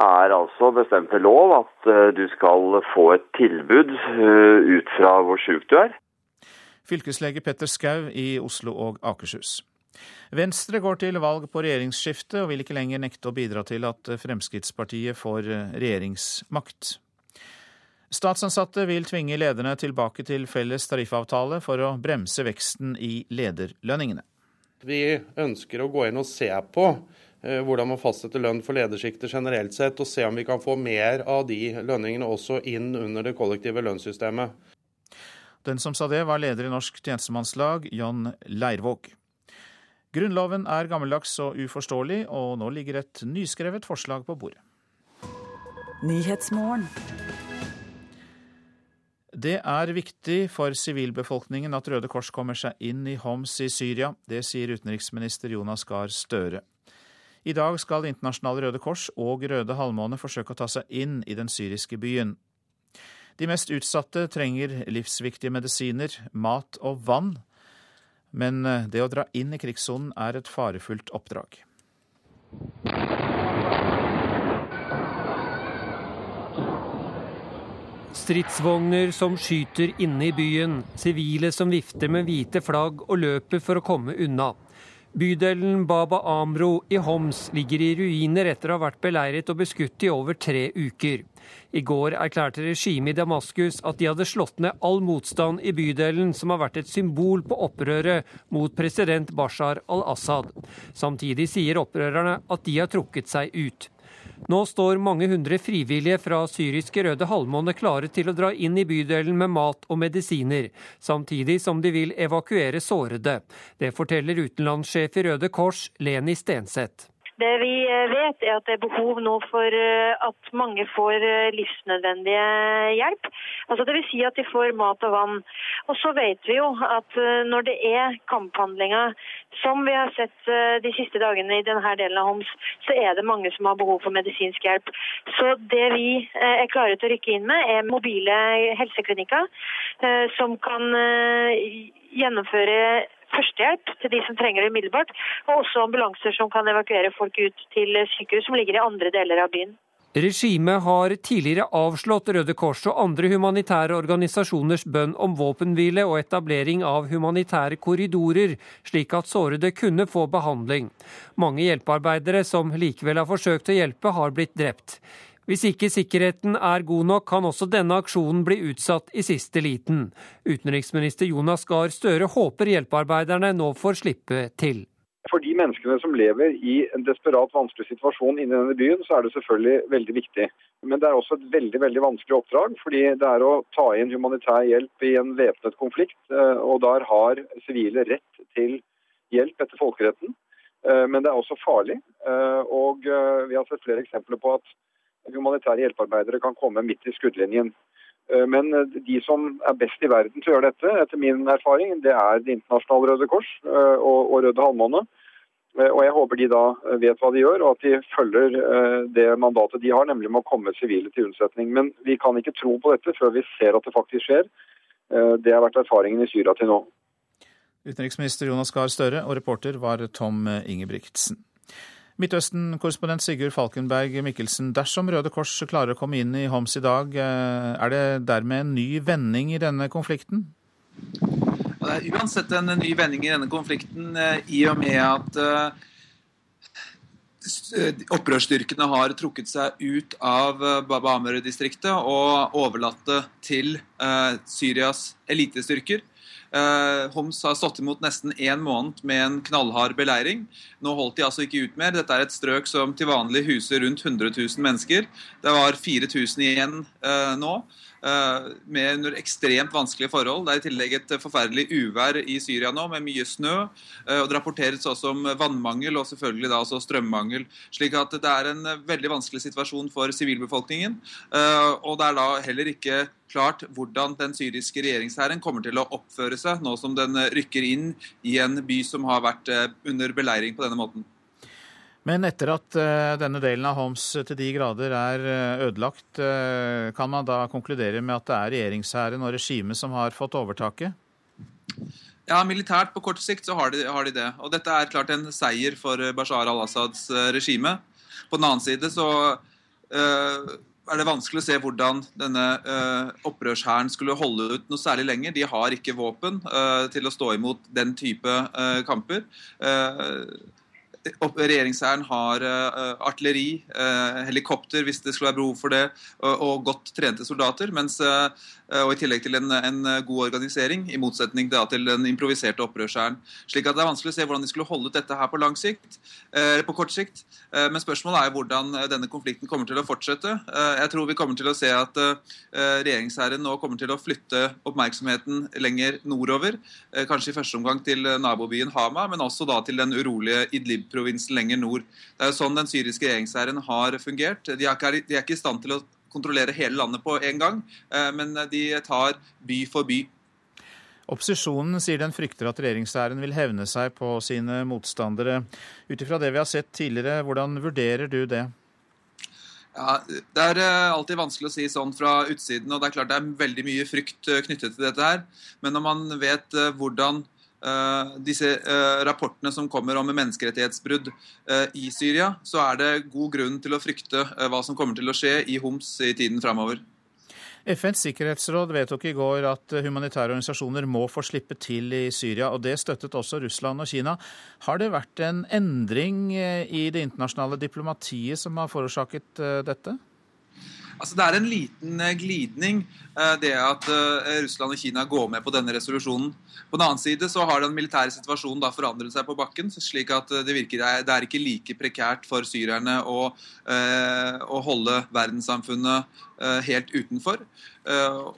er altså bestemt ved lov at eh, du skal få et tilbud eh, ut fra hvor sjuk du er. Fylkeslege Petter Skau i Oslo og Akershus. Venstre går til valg på regjeringsskifte og vil ikke lenger nekte å bidra til at Fremskrittspartiet får eh, regjeringsmakt. Statsansatte vil tvinge lederne tilbake til felles tariffavtale for å bremse veksten i lederlønningene. Vi ønsker å gå inn og se på eh, hvordan man fastsetter lønn for ledersjiktet generelt sett, og se om vi kan få mer av de lønningene også inn under det kollektive lønnssystemet. Den som sa det, var leder i Norsk tjenestemannslag, John Leirvåg. Grunnloven er gammeldags og uforståelig, og nå ligger et nyskrevet forslag på bordet. Det er viktig for sivilbefolkningen at Røde Kors kommer seg inn i Homs i Syria. Det sier utenriksminister Jonas Gahr Støre. I dag skal Internasjonale Røde Kors og Røde Halvmåne forsøke å ta seg inn i den syriske byen. De mest utsatte trenger livsviktige medisiner, mat og vann. Men det å dra inn i krigssonen er et farefullt oppdrag. Stridsvogner som skyter inne i byen, sivile som vifter med hvite flagg og løper for å komme unna. Bydelen Baba Amro i Homs ligger i ruiner etter å ha vært beleiret og beskutt i over tre uker. I går erklærte regimet i Damaskus at de hadde slått ned all motstand i bydelen, som har vært et symbol på opprøret mot president Bashar al-Assad. Samtidig sier opprørerne at de har trukket seg ut. Nå står mange hundre frivillige fra syriske Røde Halvmåne klare til å dra inn i bydelen med mat og medisiner, samtidig som de vil evakuere sårede. Det forteller utenlandssjef i Røde Kors, Leni Stenseth. Det vi eh, vet, er at det er behov nå for eh, at mange får eh, livsnødvendige hjelp. Altså Dvs. Si at de får mat og vann. Og så vet vi jo at når det er kamphandlinger, som vi har sett de siste dagene i denne delen av Homs, så er det mange som har behov for medisinsk hjelp. Så det vi er klare til å rykke inn med, er mobile helseklinikker som kan gjennomføre førstehjelp til de som trenger det umiddelbart, og også ambulanser som kan evakuere folk ut til sykehus som ligger i andre deler av byen. Regimet har tidligere avslått Røde Kors og andre humanitære organisasjoners bønn om våpenhvile og etablering av humanitære korridorer, slik at sårede kunne få behandling. Mange hjelpearbeidere som likevel har forsøkt å hjelpe, har blitt drept. Hvis ikke sikkerheten er god nok, kan også denne aksjonen bli utsatt i siste liten. Utenriksminister Jonas Gahr Støre håper hjelpearbeiderne nå får slippe til. For de menneskene som lever i en desperat vanskelig situasjon inni denne byen, så er det selvfølgelig veldig viktig. Men det er også et veldig veldig vanskelig oppdrag. fordi det er å ta inn humanitær hjelp i en væpnet konflikt. Eh, og der har sivile rett til hjelp etter folkeretten. Eh, men det er også farlig. Eh, og vi har sett flere eksempler på at humanitære hjelpearbeidere kan komme midt i skuddlinjen. Eh, men eh, de som er best i verden til å gjøre dette, etter min erfaring, det er Det internasjonale Røde Kors eh, og Røde Halvmåne. Og jeg håper de da vet hva de gjør, og at de følger det mandatet de har, nemlig med å komme sivile til unnsetning. Men vi kan ikke tro på dette før vi ser at det faktisk skjer. Det har vært erfaringen i Syria til nå. Utenriksminister Jonas Gahr Støre og reporter var Tom Ingebrigtsen. Midtøsten-korrespondent Sigurd Falkenberg Mikkelsen. Dersom Røde Kors klarer å komme inn i Homs i dag, eh, er det dermed en ny vending i denne konflikten? Det er uansett en ny vending i denne konflikten eh, i og med at eh, opprørsstyrkene har trukket seg ut av Baba Amr-distriktet og overlatt det til Syrias elitestyrker. Uh, Homs har stått imot nesten én måned med en knallhard beleiring. Nå holdt de altså ikke ut mer. Dette er et strøk som til vanlig huser rundt 100 000 mennesker. Det var 4000 igjen uh, nå. Eh, med under ekstremt vanskelige forhold. Det er i tillegg et forferdelig uvær i Syria nå, med mye snø. og Det rapporteres også om vannmangel og selvfølgelig da også strømmangel. slik at det er en veldig vanskelig situasjon for sivilbefolkningen. Og det er da heller ikke klart hvordan den syriske regjeringshæren kommer til å oppføre seg nå som den rykker inn i en by som har vært eh, under beleiring på denne måten. Men etter at eh, denne delen av Homs til de grader er eh, ødelagt, kan man da konkludere med at det er regjeringshæren og regimet som har fått overtaket? Ja, Militært på kort sikt så har de, har de, det. Og dette er klart en seier for Bashar al-Assads regime. På den annen side så uh, er det vanskelig å se hvordan denne uh, opprørshæren skulle holde ut noe særlig lenger. De har ikke våpen uh, til å stå imot den type uh, kamper. Regjeringshæren har artilleri, helikopter hvis det skulle være behov for det, og godt trente soldater. mens Eh, og i tillegg til en, en god organisering, i motsetning da, til den improviserte opprørshæren. Slik at det er vanskelig å se hvordan de skulle holde ut dette her på lang sikt, eller på kort sikt. Eh, men spørsmålet er hvordan denne konflikten kommer til å fortsette. Jeg tror vi kommer til å se at regjeringshæren nå kommer til å flytte oppmerksomheten lenger nordover. Kanskje i første omgang til nabobyen Hama, men også da til den urolige Idlib-provinsen lenger nord. Det er jo sånn den syriske regjeringshæren har fungert. De er, ikke, de er ikke i stand til å kontrollere hele landet på en gang, eh, men de tar by for by. Opposisjonen sier den frykter at regjeringshæren vil hevne seg på sine motstandere. Ut ifra det vi har sett tidligere, hvordan vurderer du det? Ja, Det er eh, alltid vanskelig å si sånn fra utsiden. og Det er klart det er veldig mye frykt eh, knyttet til dette. her. Men når man vet hvordan disse uh, rapportene som kommer om menneskerettighetsbrudd uh, i Syria, så er det god grunn til å frykte hva som kommer til å skje i Homs i tiden framover. FNs sikkerhetsråd vedtok i går at humanitære organisasjoner må få slippe til i Syria, og det støttet også Russland og Kina. Har det vært en endring i det internasjonale diplomatiet som har forårsaket dette? Altså, det er en liten eh, glidning, eh, det at eh, Russland og Kina går med på denne resolusjonen. På den annen side så har den militære situasjonen da forandret seg på bakken. slik at Det virker, det er ikke like prekært for syrerne å, å holde verdenssamfunnet helt utenfor.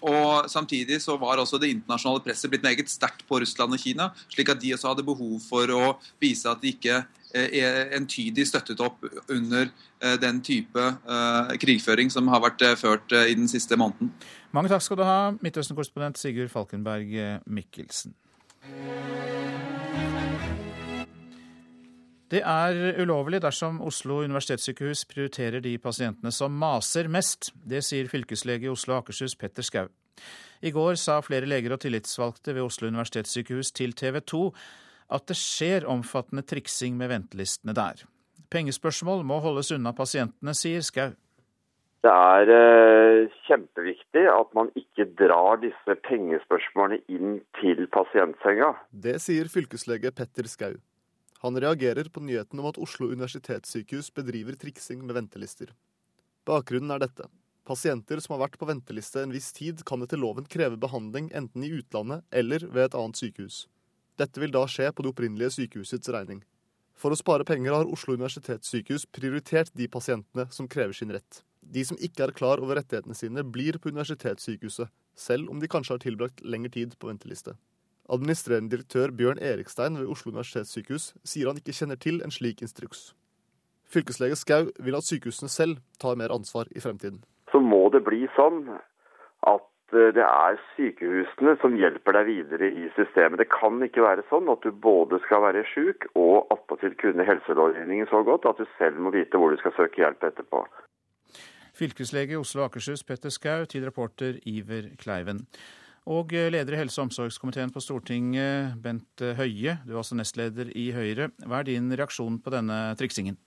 Og Samtidig så var også det internasjonale presset blitt meget sterkt på Russland og Kina, slik at de også hadde behov for å vise at de ikke entydig støttet opp under eh, den type eh, krigføring som har vært ført i den siste måneden. Mange takk skal du ha, Midtøsten-korrespondent Sigurd Falkenberg Mikkelsen. Det er ulovlig dersom Oslo universitetssykehus prioriterer de pasientene som maser mest. Det sier fylkeslege i Oslo og Akershus Petter Skau. I går sa flere leger og tillitsvalgte ved Oslo universitetssykehus til TV 2 at det skjer omfattende triksing med ventelistene der. Pengespørsmål må holdes unna pasientene, sier Skau. Det er eh, kjempeviktig at man ikke drar disse pengespørsmålene inn til pasientsenga. Det sier fylkeslege Petter Skau. Han reagerer på nyheten om at Oslo universitetssykehus bedriver triksing med ventelister. Bakgrunnen er dette. Pasienter som har vært på venteliste en viss tid, kan etter loven kreve behandling enten i utlandet eller ved et annet sykehus. Dette vil da skje på det opprinnelige sykehusets regning. For å spare penger har Oslo universitetssykehus prioritert de pasientene som krever sin rett. De som ikke er klar over rettighetene sine, blir på universitetssykehuset, selv om de kanskje har tilbrakt lengre tid på venteliste. Administrerende direktør Bjørn Erikstein ved Oslo universitetssykehus sier han ikke kjenner til en slik instruks. Fylkeslege Skau vil at sykehusene selv tar mer ansvar i fremtiden. Så må det bli sånn at det er sykehusene som hjelper deg videre i systemet. Det kan ikke være sånn at du både skal være syk og attpåtil kunne helselovgivningen så godt at du selv må vite hvor du skal søke hjelp etterpå. Fylkeslege i Oslo og Akershus Petter Skau til reporter Iver Kleiven. Og eh, leder i helse- og omsorgskomiteen på Stortinget, Bent Høie, du er altså nestleder i Høyre. Hva er din reaksjon på denne triksingen?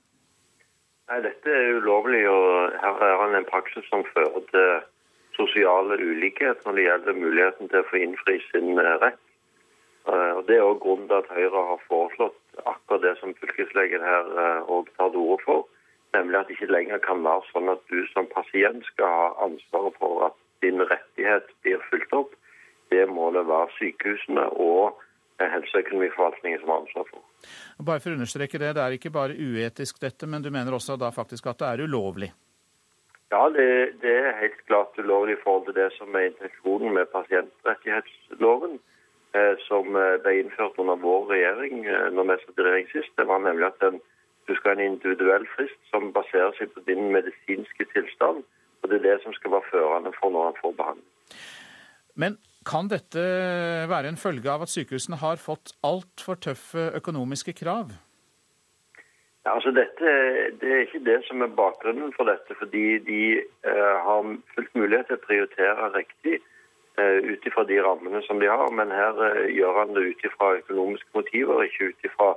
Nei, Dette er ulovlig, og her er han en praksis som fører til sosiale ulikhet når det gjelder muligheten til å få innfri sin eh, rett. Eh, Og Det er også grunnen til at Høyre har foreslått akkurat det som fylkeslegen her òg tar til orde for. Nemlig at det ikke lenger kan være sånn at du som pasient skal ha ansvaret for at din rettighet blir fulgt opp. Det må det være sykehusene og eh, helseøkonomiforvaltningen som har ansvar for. Bare for å understreke det, det er ikke bare uetisk dette, men du mener også da faktisk at det er ulovlig? Ja, det, det er helt klart ulovlig i forhold til det som er intensjonen med pasientrettighetsloven, eh, som eh, ble innført under vår regjering eh, når vi satt i regjering sist. Det var nemlig at den, du skal ha en individuell frist som baserer seg på din medisinske tilstand. Og det er det som skal være førende for når han får behandling. Men kan dette være en følge av at sykehusene har fått altfor tøffe økonomiske krav? Ja, altså dette, Det er ikke det som er bakgrunnen for dette. Fordi de eh, har fullt mulighet til å prioritere riktig eh, ut ifra de rammene som de har. Men her eh, gjør han det ut ifra økonomiske motiver, ikke ut ifra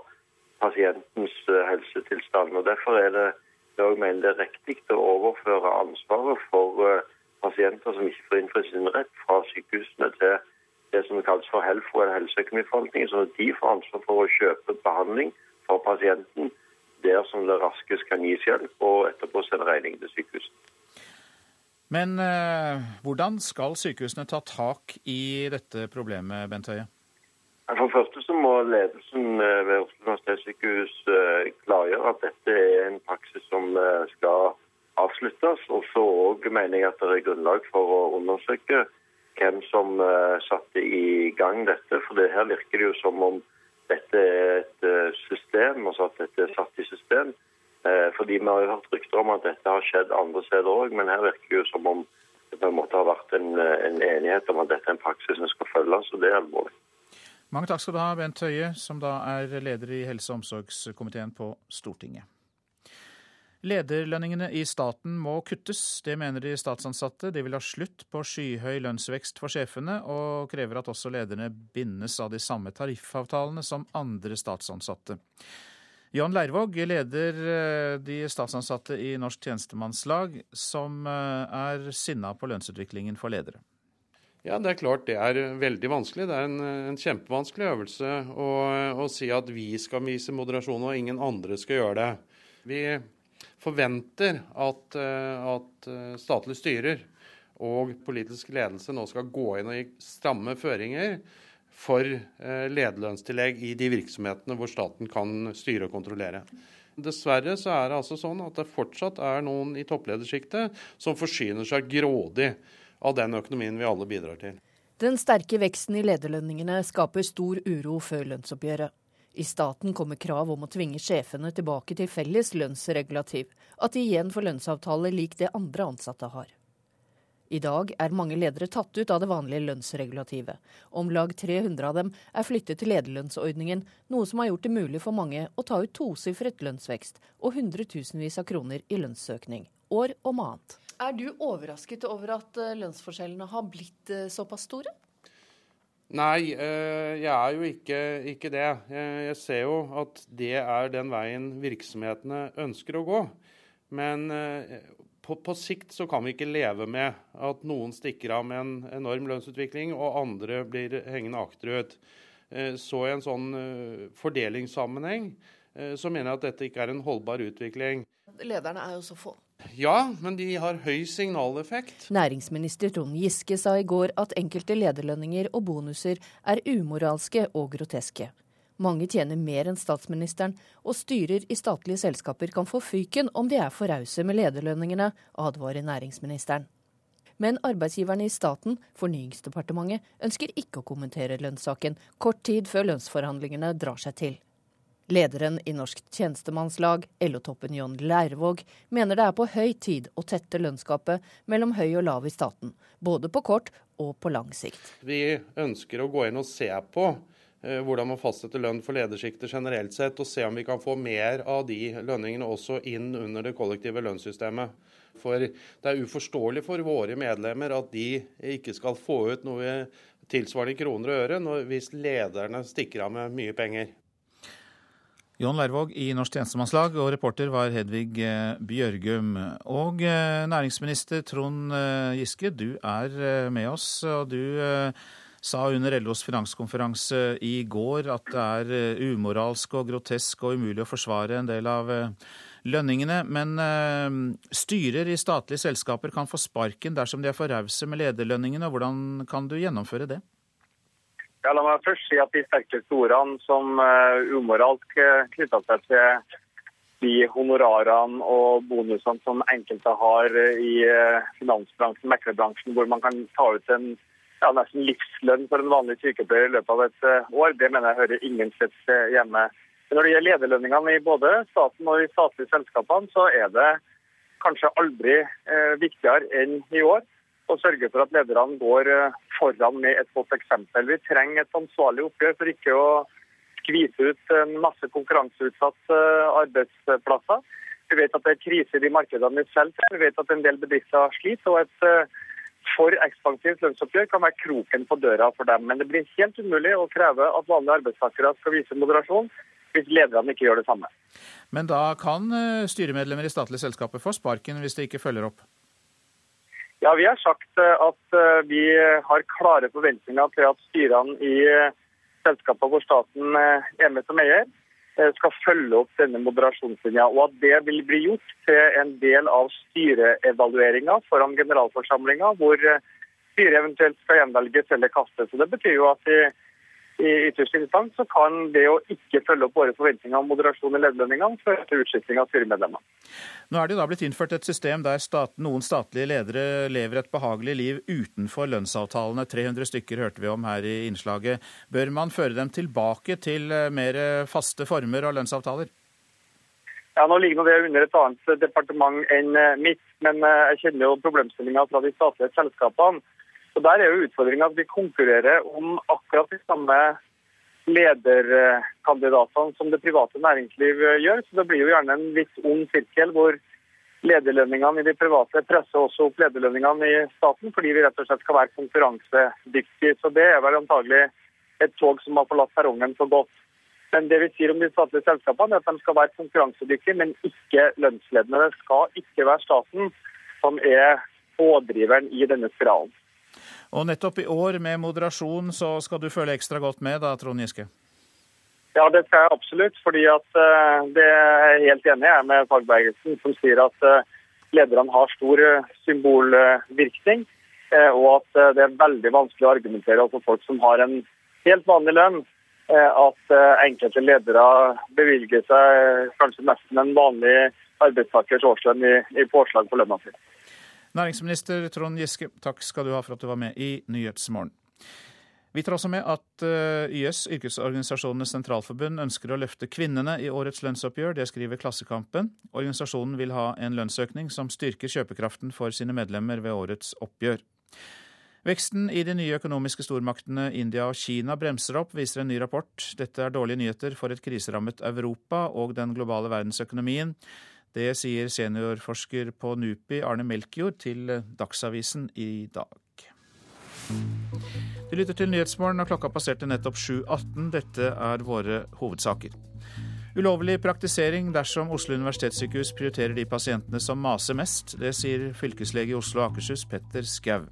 pasientens eh, helsetilstand. Og Derfor er det jeg mener det er riktig å overføre ansvaret for eh, pasienter som ikke får innfridd sin rett, fra sykehusene til det som kalles for HELFO, eller helseøkonomiforvaltningen, sånn at de får ansvar for å kjøpe behandling for pasienten der som det raskest kan gis hjelp, og etterpå sende regningen til sykehuset. Men eh, hvordan skal sykehusene ta tak i dette problemet, Bent Høie? For det første så må ledelsen eh, ved Oslo universitetssykehus eh, klargjøre at dette er en praksis som eh, skal avsluttes. Og så òg mener jeg at det er grunnlag for å undersøke hvem som satte i gang dette. For det her virker det jo som om dette er et system, altså at dette er satt i system. Fordi vi har jo hørt rykter om at dette har skjedd andre steder òg, men her virker det jo som om det på en måte har vært en, en enighet om at dette er en praksis som skal følges, og det er alvorlig. Mange takk skal du ha, Bent Høie, som da er leder i helse- og omsorgskomiteen på Stortinget. Lederlønningene i staten må kuttes, det mener de statsansatte. De vil ha slutt på skyhøy lønnsvekst for sjefene, og krever at også lederne bindes av de samme tariffavtalene som andre statsansatte. Jan Leirvåg leder de statsansatte i Norsk tjenestemannslag, som er sinna på lønnsutviklingen for ledere. Ja, Det er klart det er veldig vanskelig. Det er en, en kjempevanskelig øvelse å, å, si at vi skal vise moderasjon og ingen andre skal gjøre det. Vi forventer at, at statlig styrer og politisk ledelse nå skal gå inn og gi stramme føringer for lederlønnstillegg i de virksomhetene hvor staten kan styre og kontrollere. Dessverre så er det altså sånn at det fortsatt er noen i toppledersjiktet som forsyner seg grådig av den økonomien vi alle bidrar til. Den sterke veksten i lederlønningene skaper stor uro før lønnsoppgjøret. I staten kommer krav om å tvinge sjefene tilbake til felles lønnsregulativ, at de igjen får lønnsavtale lik det andre ansatte har. I dag er mange ledere tatt ut av det vanlige lønnsregulativet. Om lag 300 av dem er flyttet til lederlønnsordningen, noe som har gjort det mulig for mange å ta ut tosifret lønnsvekst og hundretusenvis av kroner i lønnsøkning, år om annet. Er du overrasket over at lønnsforskjellene har blitt såpass store? Nei, jeg er jo ikke, ikke, det. Jeg ser jo at det er den veien virksomhetene ønsker å gå. Men på, på sikt så kan vi ikke leve med at noen stikker av med en enorm lønnsutvikling, og andre blir hengende akterut. Så i en sånn fordelingssammenheng så mener jeg at dette ikke er en holdbar utvikling. Lederne er jo så få. Ja, men de har høy signaleffekt. Næringsminister Trond Giske sa i går at enkelte lederlønninger og bonuser er umoralske og groteske. Mange tjener mer enn statsministeren, og styrer i statlige selskaper kan få fyken om de er for rause med lederlønningene, advarer næringsministeren. Men arbeidsgiverne i staten, Fornyingsdepartementet, ønsker ikke å kommentere lønnssaken, kort tid før lønnsforhandlingene drar seg til. Lederen i Norsk tjenestemannslag, LO-toppen John Leirvåg, mener det er på høy tid å tette lønnsgapet mellom høy og lav i staten, både på kort og på lang sikt. Vi ønsker å gå inn og se på eh, hvordan man fastsetter lønn for ledersjiktet generelt sett, og se om vi kan få mer av de lønningene også inn under det kollektive lønnssystemet. For det er uforståelig for våre medlemmer at de ikke skal få ut noe tilsvarende kroner og øre hvis lederne stikker av med mye penger. Jon Lærvåg i Norsk tjenestemannslag, og reporter var Hedvig eh, Bjørgum. Og eh, næringsminister Trond eh, Giske, du er med oss, og du sa under LOs finanskonferanse i går at det er umoralsk og grotesk og umulig å forsvare en del av lønningene. Men styrer i statlige selskaper kan få sparken dersom de er for rause med lederlønningene. Hvordan kan du gjennomføre det? Ja, la meg først si at De sterkeste ordene som uh, umoralsk uh, knytta seg til de honorarene og bonusene som enkelte har uh, i finansbransjen, meklerbransjen, hvor man kan ta ut en ja, nesten livslønn for en vanlig sykepleier i løpet av et år, det mener jeg hører ingen steds hjemme. Men når det gjelder lederlønningene i både staten og i statlige selskapene, så er det kanskje aldri viktigere enn i år å sørge for at lederne går eh, foran med et godt eksempel. Vi trenger et ansvarlig oppgjør for ikke å skvise ut en masse konkurranseutsatte eh, arbeidsplasser. Vi vet at det er krise i de markedene vi selv til. Vi vet at en del bedrifter sliter. og et eh, for ekspansivt lønnsoppgjør kan være kroken på døra for dem. Men det blir helt umulig å kreve at vanlige arbeidstakere skal vise moderasjon hvis lederne ikke gjør det samme. Men da kan styremedlemmer i statlige selskaper få sparken hvis de ikke følger opp? Ja, Vi har sagt eh, at eh, vi har klare forventninger til at styrene i eh, selskaper hvor staten er med som eier, skal følge opp denne moderasjonslinja. Og at det vil bli gjort til en del av styreevalueringa foran generalforsamlinga, hvor styret eventuelt skal gjenvelges eller kastes. Så Det betyr jo at i i ytterste instans så kan det å ikke følge opp våre forventninger om moderasjon i lederlønningene føre til utskifting av styremedlemmer. Nå er det da blitt innført et system der stat, noen statlige ledere lever et behagelig liv utenfor lønnsavtalene. 300 stykker hørte vi om her i innslaget. Bør man føre dem tilbake til eh, mer faste former og lønnsavtaler? Ja, Nå ligger det under et annet departement enn eh, mitt, men eh, jeg kjenner jo problemstillinga fra de statlige selskapene. Så Der er jo utfordringa at vi konkurrerer om akkurat de samme lederkandidatene som det private næringsliv gjør. Så Det blir jo gjerne en litt ond sirkel hvor lederlønningene i de private presser også opp lederlønningene i staten, fordi vi rett og slett skal være konkurransedyktige. Så Det er vel antagelig et tog som har forlatt perrongen for godt. Men det vi sier om de statlige selskapene, er at de skal være konkurransedyktige, men ikke lønnsledende. Det skal ikke være staten som er pådriveren i denne spiralen. Og nettopp i år med moderasjon så skal du føle ekstra godt med da, Trond Giske? Ja, det skal jeg absolutt. fordi at uh, det er helt enig jeg med fagbevegelsen, som sier at uh, lederne har stor uh, symbolvirkning. og at det er veldig vanskelig å argumentere overfor folk som har en helt vanlig lønn, at enkelte ledere bevilger seg kanskje nesten en vanlig arbeidstakers årslønn i, i påslag på lønna si. Næringsminister Trond Giske, takk skal du ha for at du var med i Nyhetsmorgen. Vi tar også med at eh, YS, Yrkesorganisasjonenes sentralforbund, ønsker å løfte kvinnene i årets lønnsoppgjør. Det skriver Klassekampen. Organisasjonen vil ha en lønnsøkning som styrker kjøpekraften for sine medlemmer ved årets oppgjør. Veksten i de nye økonomiske stormaktene India og Kina bremser opp, viser en ny rapport. Dette er dårlige nyheter for et kriserammet Europa og den globale verdensøkonomien. Det sier seniorforsker på NUPI Arne Melkjord til Dagsavisen i dag. Du lytter til Nyhetsmorgen, og klokka passerte nettopp 7.18. Dette er våre hovedsaker. Ulovlig praktisering dersom Oslo universitetssykehus prioriterer de pasientene som maser mest. Det sier fylkeslege i Oslo og Akershus Petter Skau.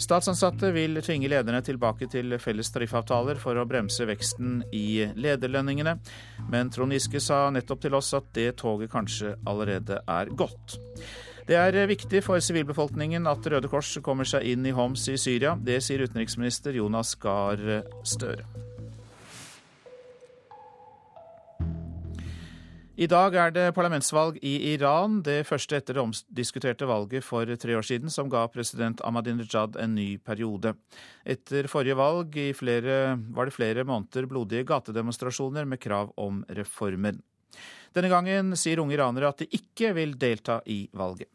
Statsansatte vil tvinge lederne tilbake til felles tariffavtaler for å bremse veksten i lederlønningene, men Trond Giske sa nettopp til oss at det toget kanskje allerede er gått. Det er viktig for sivilbefolkningen at Røde Kors kommer seg inn i Homs i Syria. Det sier utenriksminister Jonas Gahr Støre. I dag er det parlamentsvalg i Iran, det første etter det omdiskuterte valget for tre år siden, som ga president Ahmadinejad en ny periode. Etter forrige valg flere, var det flere måneder blodige gatedemonstrasjoner med krav om reformer. Denne gangen sier unge iranere at de ikke vil delta i valget.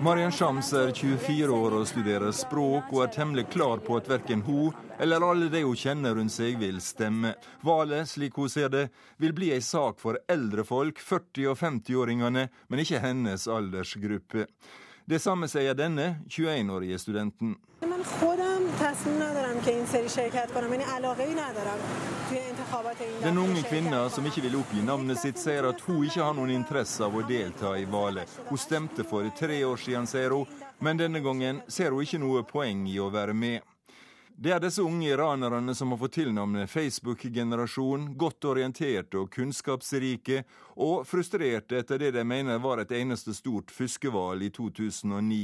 Marian Shams er 24 år og studerer språk, og er temmelig klar på at verken hun eller alle de hun kjenner rundt seg, vil stemme. Valget, slik hun ser det, vil bli ei sak for eldre folk, 40- og 50-åringene, men ikke hennes aldersgruppe. Det samme sier denne 21-årige studenten. Den unge kvinna som ikke vil oppgi navnet sitt, sier at hun ikke har noen interesse av å delta i valget. Hun stemte for tre år siden, sier hun, men denne gangen ser hun ikke noe poeng i å være med. Det er disse unge iranerne som har fått tilnavnet Facebook-generasjon, godt orienterte og kunnskapsrike, og frustrerte etter det de mener var et eneste stort fuskevalg i 2009.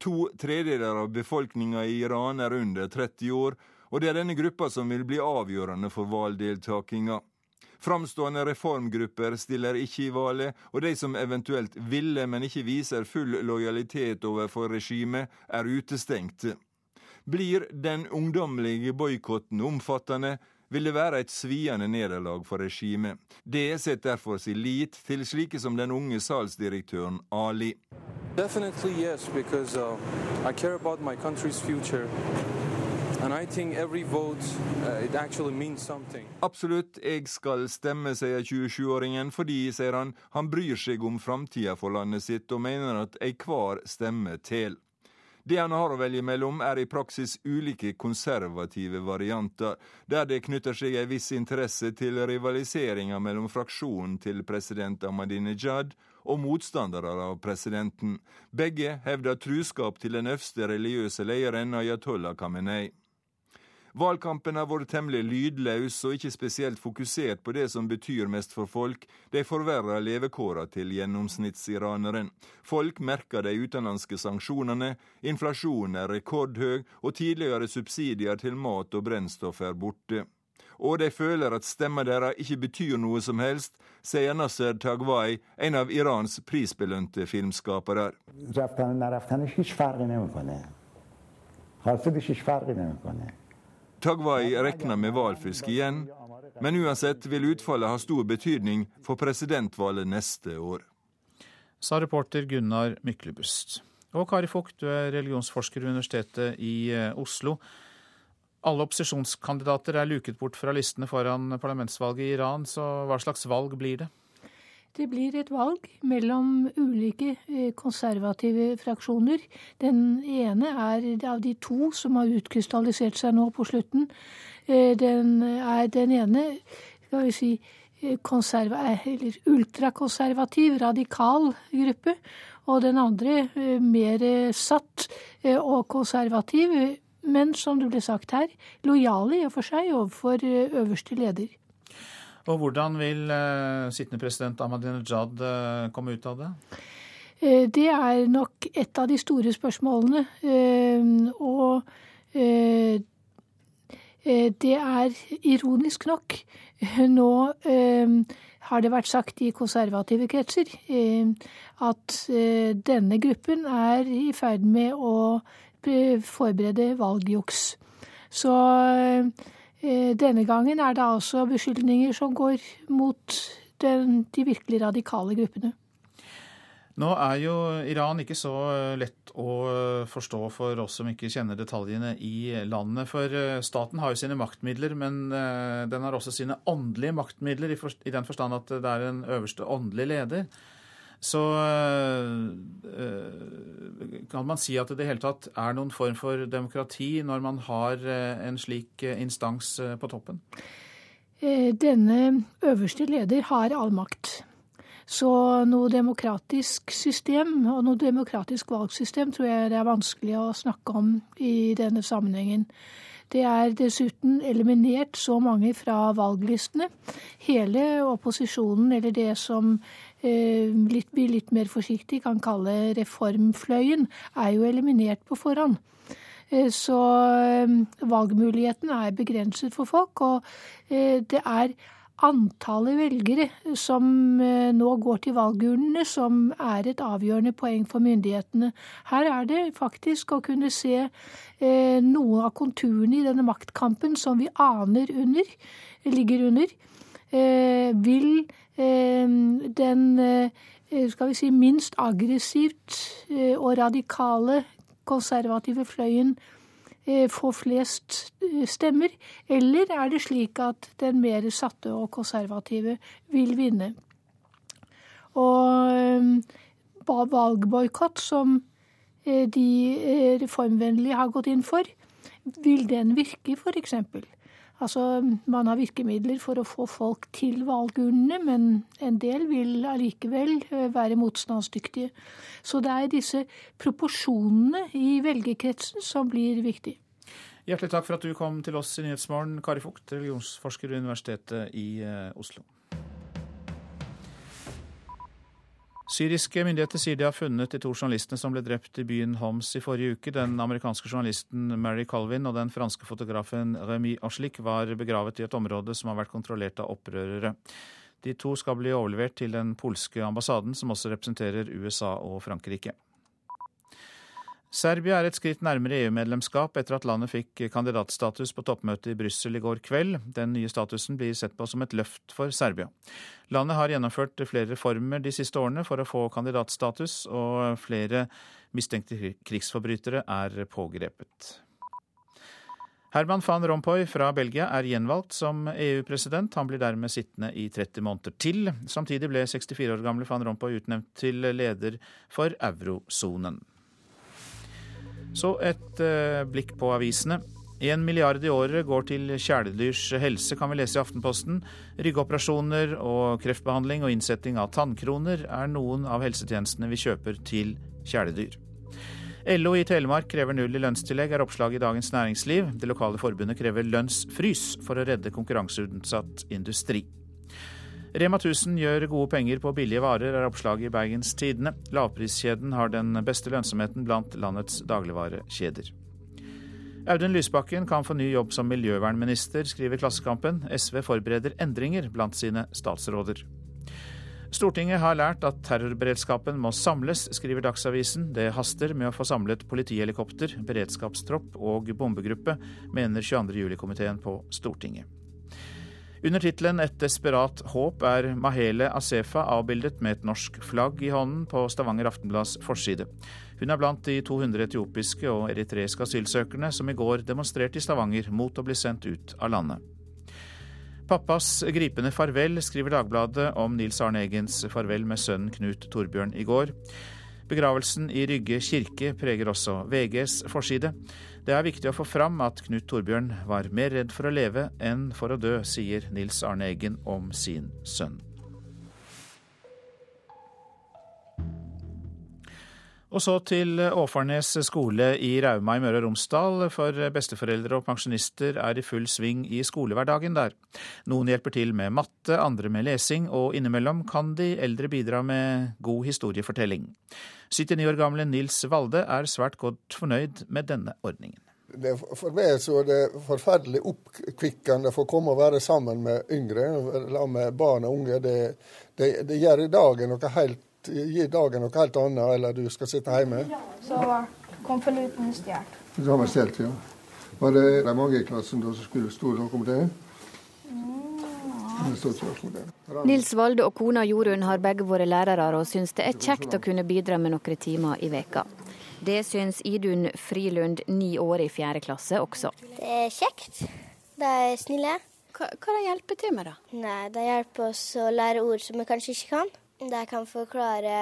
To tredeler av befolkninga i Iran er under 30 år, og det er denne gruppa som vil bli avgjørende for valgdeltakinga. Framstående reformgrupper stiller ikke i valget, og de som eventuelt ville, men ikke viser full lojalitet overfor regimet, er utestengte. Blir den ungdommelige boikotten omfattende, vil det være et sviende nederlag for regimet. Det setter derfor sin lit til slike som den unge salgsdirektøren Ali. Yes, because, uh, vote, uh, Absolutt, jeg skal stemme, sier 27-åringen, fordi, sier han, han bryr seg om framtida for landet sitt og mener at ei hver stemme teller. Det han har å velge mellom, er i praksis ulike konservative varianter, der det knytter seg en viss interesse til rivaliseringa mellom fraksjonen til president Ahmadinejad og motstandere av presidenten. Begge hevder truskap til den øverste religiøse lederen Ayatollah Khamenei. Valgkampen har vært temmelig lydløs og ikke spesielt fokusert på det som betyr mest for folk. De forverrer levekåra til gjennomsnittsiraneren. Folk merker de utenlandske sanksjonene, inflasjonen er rekordhøy, og tidligere subsidier til mat og brennstoff er borte. Og de føler at stemma deres ikke betyr noe som helst, sier Nasser Tagwai, en av Irans prisbelønte filmskapere. Tagwai regner med hvalfisk igjen, men uansett vil utfallet ha stor betydning for presidentvalget neste år. Sa reporter Gunnar Myklebust. Og Kari Vogt, du er religionsforsker ved Universitetet i eh, Oslo. Alle opposisjonskandidater er luket bort fra listene foran parlamentsvalget i Iran, så hva slags valg blir det? Det blir et valg mellom ulike eh, konservative fraksjoner. Den ene er av de to som har utkrystallisert seg nå på slutten. Eh, den er den ene, skal vi si, eh, eller ultrakonservativ, radikal gruppe. Og den andre mer satt og konservativ, men som det ble sagt her, lojale i og for seg overfor øverste leder. Og hvordan vil uh, sittende president Ahmadinejad uh, komme ut av det? Uh, det er nok et av de store spørsmålene. og det er ironisk nok *laughs* Nå har det vært sagt i konservative kretser at denne gruppen er i ferd med å forberede valgjuks. Så Eh, denne gangen er det altså beskyldninger som går mot den, de virkelig radikale gruppene. Nå er jo Iran ikke så lett å forstå for oss som ikke kjenner detaljene i landet. For eh, staten har jo sine maktmidler, men eh, den har også sine åndelige maktmidler, i den forstand at det er en øverste åndelig leder. Så eh, kan man si at det i det hele tatt er noen form for demokrati når man har eh, en slik eh, instans på toppen? Denne øverste leder har all makt. Så noe demokratisk system og noe demokratisk valgsystem tror jeg det er vanskelig å snakke om i denne sammenhengen. Det er dessuten eliminert så mange fra valglistene. Hele opposisjonen, eller det som litt, vi litt mer forsiktig kan kalle reformfløyen, er jo eliminert på forhånd. Eh, så eh, valgmuligheten er begrenset for folk, og det er antallet velgere som eh, nå går til valgurnene, som er et avgjørende poeng for myndighetene. Her er det faktisk å kunne se eh, noe av konturene i denne maktkampen som vi aner under, ligger under. Eh, vil den skal vi si, minst aggressivt og radikale konservative fløyen Eh, få flest eh, stemmer, eller er det slik at den mer satte og konservative vil vinne? Og eh, valgboikott, som de reformvennlige har gått inn for, vil den virke, f.eks.? Altså, man har virkemidler for å få folk til valgurnene, men en del vil allikevel eh, være motstandsdyktige. Så det er disse proporsjonene i velgerkretsen som blir viktige. Hjertelig takk for at du kom til oss i Nyhetsmorgen, Kari Fugt, religionsforsker ved Universitetet i eh, Oslo. Syriske myndigheter sier de har funnet de to journalistene som ble drept i byen Homs i forrige uke. Den amerikanske journalisten Mary Colvin og den franske fotografen Remy Aslik var begravet i et område som har vært kontrollert av opprørere. De to skal bli overlevert til den polske ambassaden, som også representerer USA og Frankrike. Serbia er et skritt nærmere EU-medlemskap etter at landet fikk kandidatstatus på toppmøtet i Brussel i går kveld. Den nye statusen blir sett på som et løft for Serbia. Landet har gjennomført flere reformer de siste årene for å få kandidatstatus, og flere mistenkte krigsforbrytere er pågrepet. Herman van Rompuy fra Belgia er gjenvalgt som EU-president. Han blir dermed sittende i 30 måneder til. Samtidig ble 64 år gamle van Rompuy utnevnt til leder for eurosonen. Så et uh, blikk på avisene. En milliard i året går til kjæledyrs helse, kan vi lese i Aftenposten. Ryggoperasjoner og kreftbehandling og innsetting av tannkroner er noen av helsetjenestene vi kjøper til kjæledyr. LO i Telemark krever null i lønnstillegg, er oppslaget i Dagens Næringsliv. Det lokale forbundet krever lønnsfrys for å redde konkurranseutsatt industri. Rema 1000 gjør gode penger på billige varer, er oppslaget i Bergens Tidende. Lavpriskjeden har den beste lønnsomheten blant landets dagligvarekjeder. Audun Lysbakken kan få ny jobb som miljøvernminister, skriver Klassekampen. SV forbereder endringer blant sine statsråder. Stortinget har lært at terrorberedskapen må samles, skriver Dagsavisen. Det haster med å få samlet politihelikopter, beredskapstropp og bombegruppe, mener 22. juli-komiteen på Stortinget. Under tittelen 'Et desperat håp' er Mahele Asefa avbildet med et norsk flagg i hånden på Stavanger Aftenblads forside. Hun er blant de 200 etiopiske og eritreiske asylsøkerne som i går demonstrerte i Stavanger mot å bli sendt ut av landet. Pappas gripende farvel, skriver Dagbladet om Nils Arne Eggens farvel med sønnen Knut Torbjørn i går. Begravelsen i Rygge kirke preger også VGs forside. Det er viktig å få fram at Knut Torbjørn var mer redd for å leve enn for å dø, sier Nils Arne Eggen om sin sønn. Og så til Åfarnes skole i Rauma i Møre og Romsdal, for besteforeldre og pensjonister er i full sving i skolehverdagen der. Noen hjelper til med matte, andre med lesing, og innimellom kan de eldre bidra med god historiefortelling. 79 år gamle Nils Valde er svært godt fornøyd med denne ordningen. Det, for meg så er det forferdelig oppkvikkende for å komme og være sammen med yngre, med barn og unge. Det, det, det gjør dagen noe helt, gir dagen noe helt annet, eller du skal sitte hjemme. Ja, så konvolutten stjålet. Så har vi stjålet, ja. Var det, det mange i klassen da som skulle stå noe om det? Nils Valde og kona Jorunn har begge vært lærere og syns det er kjekt å kunne bidra med noen timer i veka. Det syns Idun Frilund, ni år i fjerde klasse, også. Det er kjekt. De er snille. Hva, hva de hjelper til med, da? Nei, De hjelper oss å lære ord som vi kanskje ikke kan. De kan forklare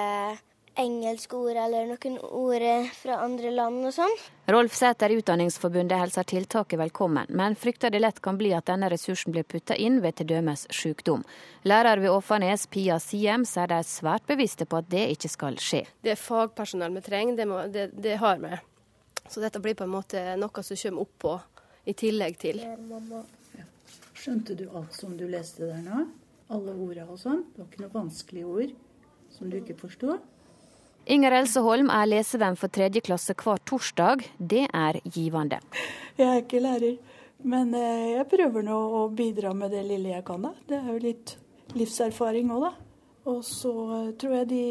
engelske ord eller noen ord fra andre land og sånn. Rolf Sæter i Utdanningsforbundet hilser tiltaket velkommen, men frykter det lett kan bli at denne ressursen blir putta inn ved t.d. sykdom. Lærer ved Åfanes, Pia Siem, sier de er svært bevisste på at det ikke skal skje. Det er fagpersonell vi trenger, det, må, det, det har vi. Så dette blir på en måte noe som kommer oppå i tillegg til. Skjønte du alt som du leste der nå? Alle ordene og sånn? Det var ikke noe vanskelige ord som du ikke forstod? Inger Else Holm er lesevenn for tredje klasse hver torsdag. Det er givende. Jeg er ikke lærer, men eh, jeg prøver nå å bidra med det lille jeg kan. da. Det er jo litt livserfaring òg, da. Og så eh, tror jeg de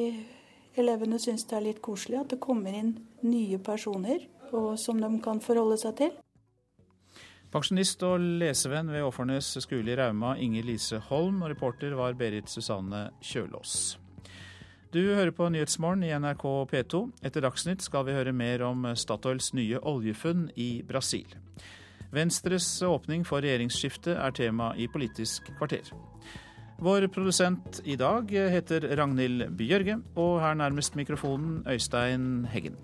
elevene syns det er litt koselig at det kommer inn nye personer og, som de kan forholde seg til. Pensjonist og lesevenn ved Åfarnes skole i Rauma, Inger Lise Holm, og reporter var Berit Susanne Kjølås. Du hører på Nyhetsmorgen i NRK P2. Etter Dagsnytt skal vi høre mer om Statoils nye oljefunn i Brasil. Venstres åpning for regjeringsskifte er tema i Politisk kvarter. Vår produsent i dag heter Ragnhild Bjørge, og her nærmest mikrofonen Øystein Heggen.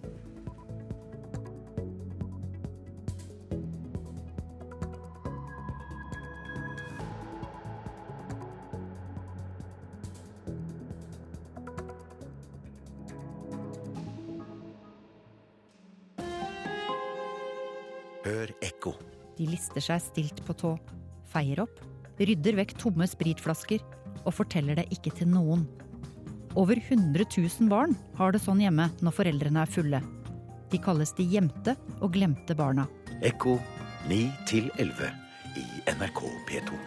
De lister seg stilt på tå, feier opp, rydder vekk tomme spritflasker og forteller det ikke til noen. Over 100 000 barn har det sånn hjemme når foreldrene er fulle. De kalles de gjemte og glemte barna. Ekko 9 11 i NRK P2.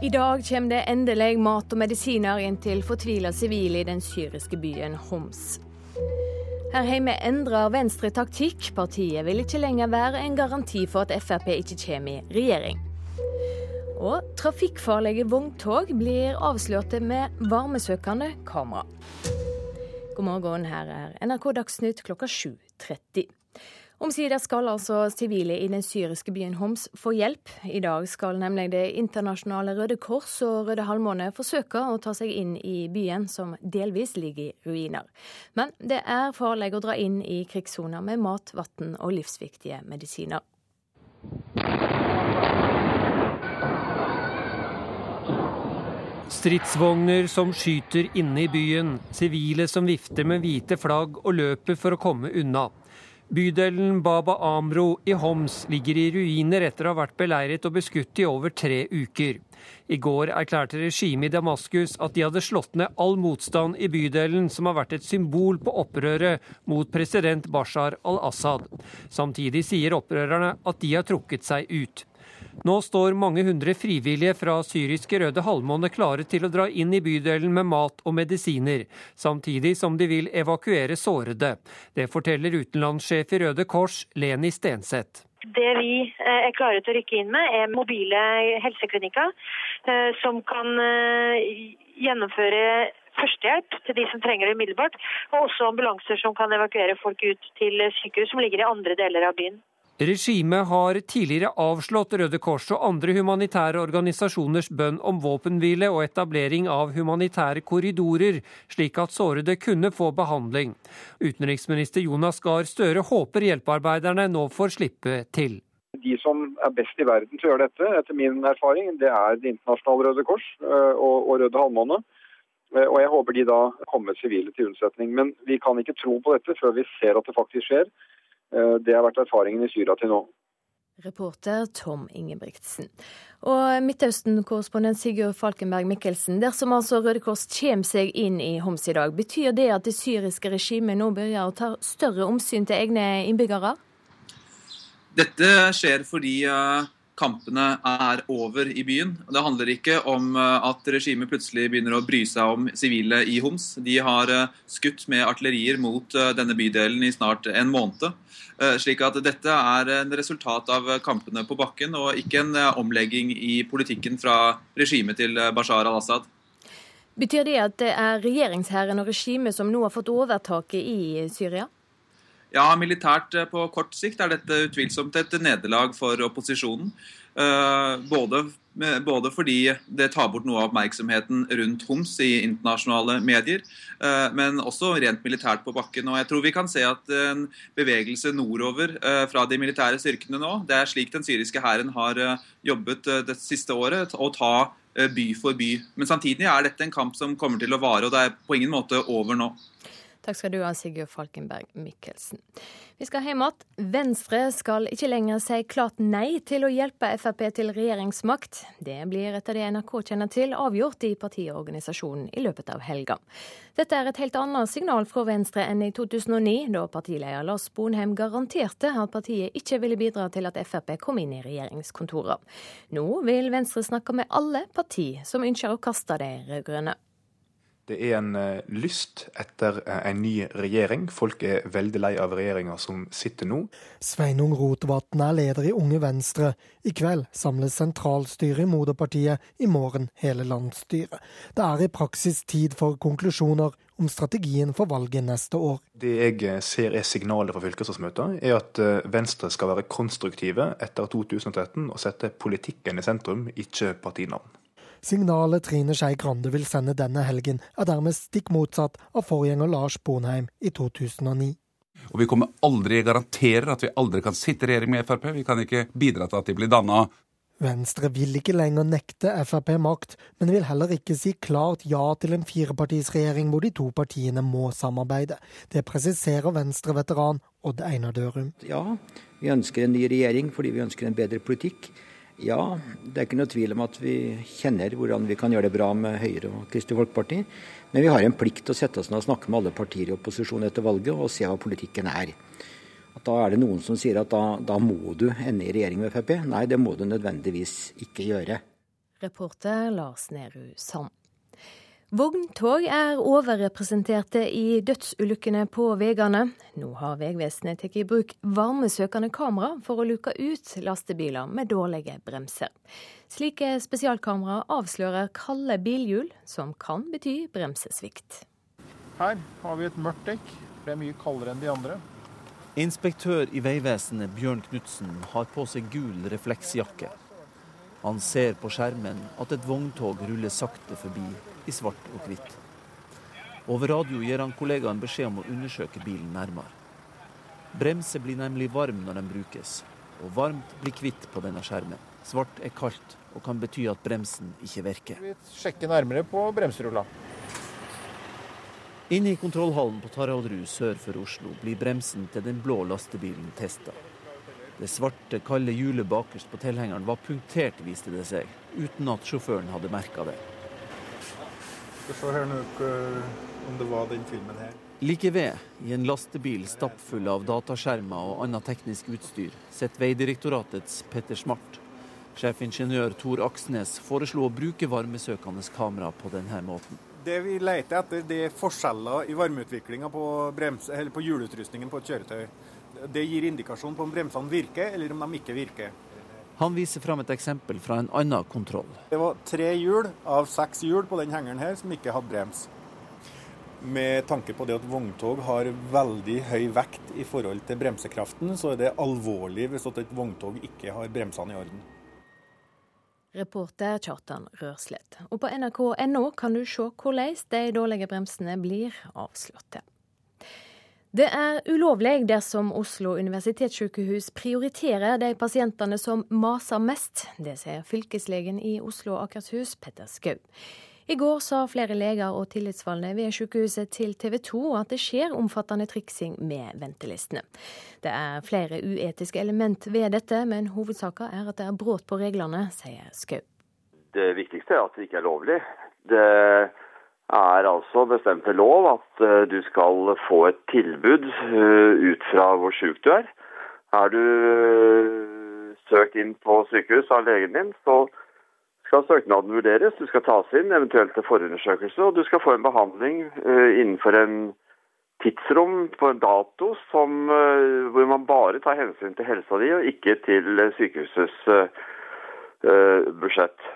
I dag kommer det endelig mat og medisiner inn til fortvila sivile i den syriske byen Homs. Her hjemme endrer Venstre taktikk. Partiet vil ikke lenger være en garanti for at Frp ikke kommer i regjering. Og trafikkfarlige vogntog blir avslørte med varmesøkende kamera. God morgen, her er NRK Dagsnytt klokka 7.30. Omsider skal altså sivile i den syriske byen Homs få hjelp. I dag skal nemlig Det internasjonale Røde Kors og Røde Halvmåne forsøke å ta seg inn i byen, som delvis ligger i ruiner. Men det er farlig å dra inn i krigssoner med mat, vann og livsviktige medisiner. Stridsvogner som skyter inne i byen, sivile som vifter med hvite flagg og løper for å komme unna. Bydelen Baba Amro i Homs ligger i ruiner etter å ha vært beleiret og beskutt i over tre uker. I går erklærte regimet i Damaskus at de hadde slått ned all motstand i bydelen, som har vært et symbol på opprøret mot president Bashar al-Assad. Samtidig sier opprørerne at de har trukket seg ut. Nå står mange hundre frivillige fra syriske Røde Halvmåne klare til å dra inn i bydelen med mat og medisiner, samtidig som de vil evakuere sårede. Det forteller utenlandssjef i Røde Kors, Leni Stenseth. Det vi eh, er klare til å rykke inn med, er mobile helseklinikker eh, som kan eh, gjennomføre førstehjelp til de som trenger det umiddelbart, og også ambulanser som kan evakuere folk ut til sykehus som ligger i andre deler av byen. Regimet har tidligere avslått Røde Kors og andre humanitære organisasjoners bønn om våpenhvile og etablering av humanitære korridorer, slik at sårede kunne få behandling. Utenriksminister Jonas Gahr Støre håper hjelpearbeiderne nå får slippe til. De som er best i verden til å gjøre dette, etter min erfaring, det er Det internasjonale Røde Kors øh, og Røde Halvmåne. Øh, og jeg håper de da kommer sivile til unnsetning. Men vi kan ikke tro på dette før vi ser at det faktisk skjer. Eh, det har vært erfaringen i Syria til nå. Reporter Tom Ingebrigtsen. Og Midtøsten-korrespondent Sigurd Falkenberg Mikkelsen. Dersom altså Røde Kors kommer seg inn i Homs i dag, betyr det at det syriske regimet nå begynner å ta større omsyn til egne innbyggere? Dette skjer fordi uh kampene er over i byen. Det handler ikke om eh, at regimet plutselig begynner å bry seg om sivile i Homs. De har eh, skutt med artillerier mot eh, denne bydelen i snart en måned. Slik at dette er en resultat av kampene på bakken, og ikke en omlegging i politikken fra regimet til Bashar al-Assad. Betyr det at det er regjeringshæren og regimet som nå har fått overtaket i Syria? Ja, militært eh, på kort sikt er dette utvilsomt et nederlag for opposisjonen. Eh, både, både, fordi det tar bort noe av oppmerksomheten rundt Homs i internasjonale medier, eh, men også rent militært på bakken. Og jeg tror vi kan se at en bevegelse nordover fra de militære styrkene nå, det er slik den syriske hæren har jobbet det siste året, å ta by for by. Men samtidig er dette en kamp som kommer til å vare, og det er på ingen måte over nå. Takk skal du ha, Sigurd Falkenberg Mikkelsen. Vi skal hjem igjen. Venstre skal ikke lenger si klart nei til å hjelpe Frp til regjeringsmakt. Det blir etter det NRK kjenner til, avgjort i partiet og organisasjonen i løpet av helga. Dette er et helt annet signal fra Venstre enn i 2009, da partileder Lars Bonheim garanterte at partiet ikke ville bidra til at Frp kom inn i regjeringskontorene. Nå vil Venstre snakke med alle partier som ønsker å kaste de rød-grønne. Det er en eh, lyst etter eh, en ny regjering. Folk er veldig lei av regjeringa som sitter nå. Sveinung Rotevatn er leder i Unge Venstre. I kveld samles sentralstyret i moderpartiet, i morgen hele landsstyret. Det er i praksis tid for konklusjoner om strategien for valget neste år. Det jeg eh, ser er signalet fra fylkesårsmøtet, er at Venstre skal være konstruktive etter 2013 og sette politikken i sentrum, ikke partinavn. Signalet Trine Skei Grande vil sende denne helgen, er dermed stikk motsatt av forgjenger Lars Bonheim i 2009. Og vi kommer aldri garanterer at vi aldri kan sitte i regjering med Frp. Vi kan ikke bidra til at de blir danna. Venstre vil ikke lenger nekte Frp makt, men vil heller ikke si klart ja til en firepartisregjering hvor de to partiene må samarbeide. Det presiserer Venstre-veteran Odd Einar Dørum. Ja, vi ønsker en ny regjering fordi vi ønsker en bedre politikk. Ja, det er ikke noe tvil om at vi kjenner hvordan vi kan gjøre det bra med Høyre og Kristelig Folkeparti. Men vi har en plikt til å sette oss ned og snakke med alle partier i opposisjon etter valget og se hva politikken er. At da er det noen som sier at da, da må du ende i regjering med Frp. Nei, det må du nødvendigvis ikke gjøre. Reporter Lars Nehru Sand. Vogntog er overrepresenterte i dødsulykkene på veiene. Nå har Vegvesenet tatt i bruk varmesøkende kamera for å luke ut lastebiler med dårlige bremser. Slike spesialkamera avslører kalde bilhjul, som kan bety bremsesvikt. Her har vi et mørkt dekk. Det er mye kaldere enn de andre. Inspektør i Vegvesenet Bjørn Knutsen har på seg gul refleksjakke. Han ser på skjermen at et vogntog ruller sakte forbi i svart og hvitt. Over radio gir han kollegaen beskjed om å undersøke bilen nærmere. Bremser blir nemlig varm når den brukes, og varmt blir hvitt på denne skjermen. Svart er kaldt og kan bety at bremsen ikke virker. Vi sjekker nærmere på bremserulla. Inne i kontrollhallen på Taraldrud sør for Oslo blir bremsen til den blå lastebilen testa. Det svarte, kalde hjulet bakerst på tilhengeren var punktert, viste det seg, uten at sjåføren hadde merka det. Skal se her nå om det var den filmen her. Like ved, i en lastebil stappfull av dataskjermer og annet teknisk utstyr, sitter Vegdirektoratets Petter Smart. Sjefingeniør Tor Aksnes foreslo å bruke varmesøkende kamera på denne måten. Det vi leter etter, det er forskjeller i varmeutviklinga på, på hjulutrustningen på et kjøretøy. Det gir indikasjon på om bremsene virker, eller om de ikke virker. Han viser fram et eksempel fra en annen kontroll. Det var tre hjul av seks hjul på den hengeren her som ikke hadde brems. Med tanke på det at vogntog har veldig høy vekt i forhold til bremsekraften, så er det alvorlig hvis et vogntog ikke har bremsene i orden. Reporter Kjartan Rørslett. Og på nrk.no kan du se hvordan de dårlige bremsene blir avslått. Det er ulovlig dersom Oslo universitetssykehus prioriterer de pasientene som maser mest. Det sier fylkeslegen i Oslo og Akershus, Petter Skau. I går sa flere leger og tillitsvalgte ved sykehuset til TV 2 at det skjer omfattende triksing med ventelistene. Det er flere uetiske element ved dette, men hovedsaken er at det er brudd på reglene, sier Skau. Det viktigste er at det ikke er lovlig. Det er altså bestemt ved lov at uh, du skal få et tilbud uh, ut fra hvor sjuk du er. Er du uh, søkt inn på sykehus av legen din, så skal søknaden vurderes. Du skal tas inn, eventuelt til forundersøkelse, og du skal få en behandling innenfor en tidsrom på en dato som, hvor man bare tar hensyn til helsa di, og ikke til sykehusets budsjett.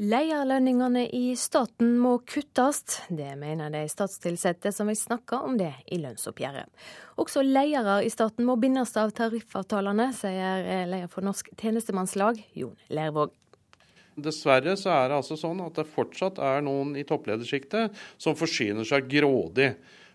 Lederlønningene i staten må kuttes. Det mener de statstilsatte som vil snakke om det i lønnsoppgjøret. Også ledere i staten må bindes av tariffavtalene, sier leder for Norsk tjenestemannslag, Jon Lervåg. Dessverre så er det altså sånn at det fortsatt er noen i toppledersjiktet som forsyner seg grådig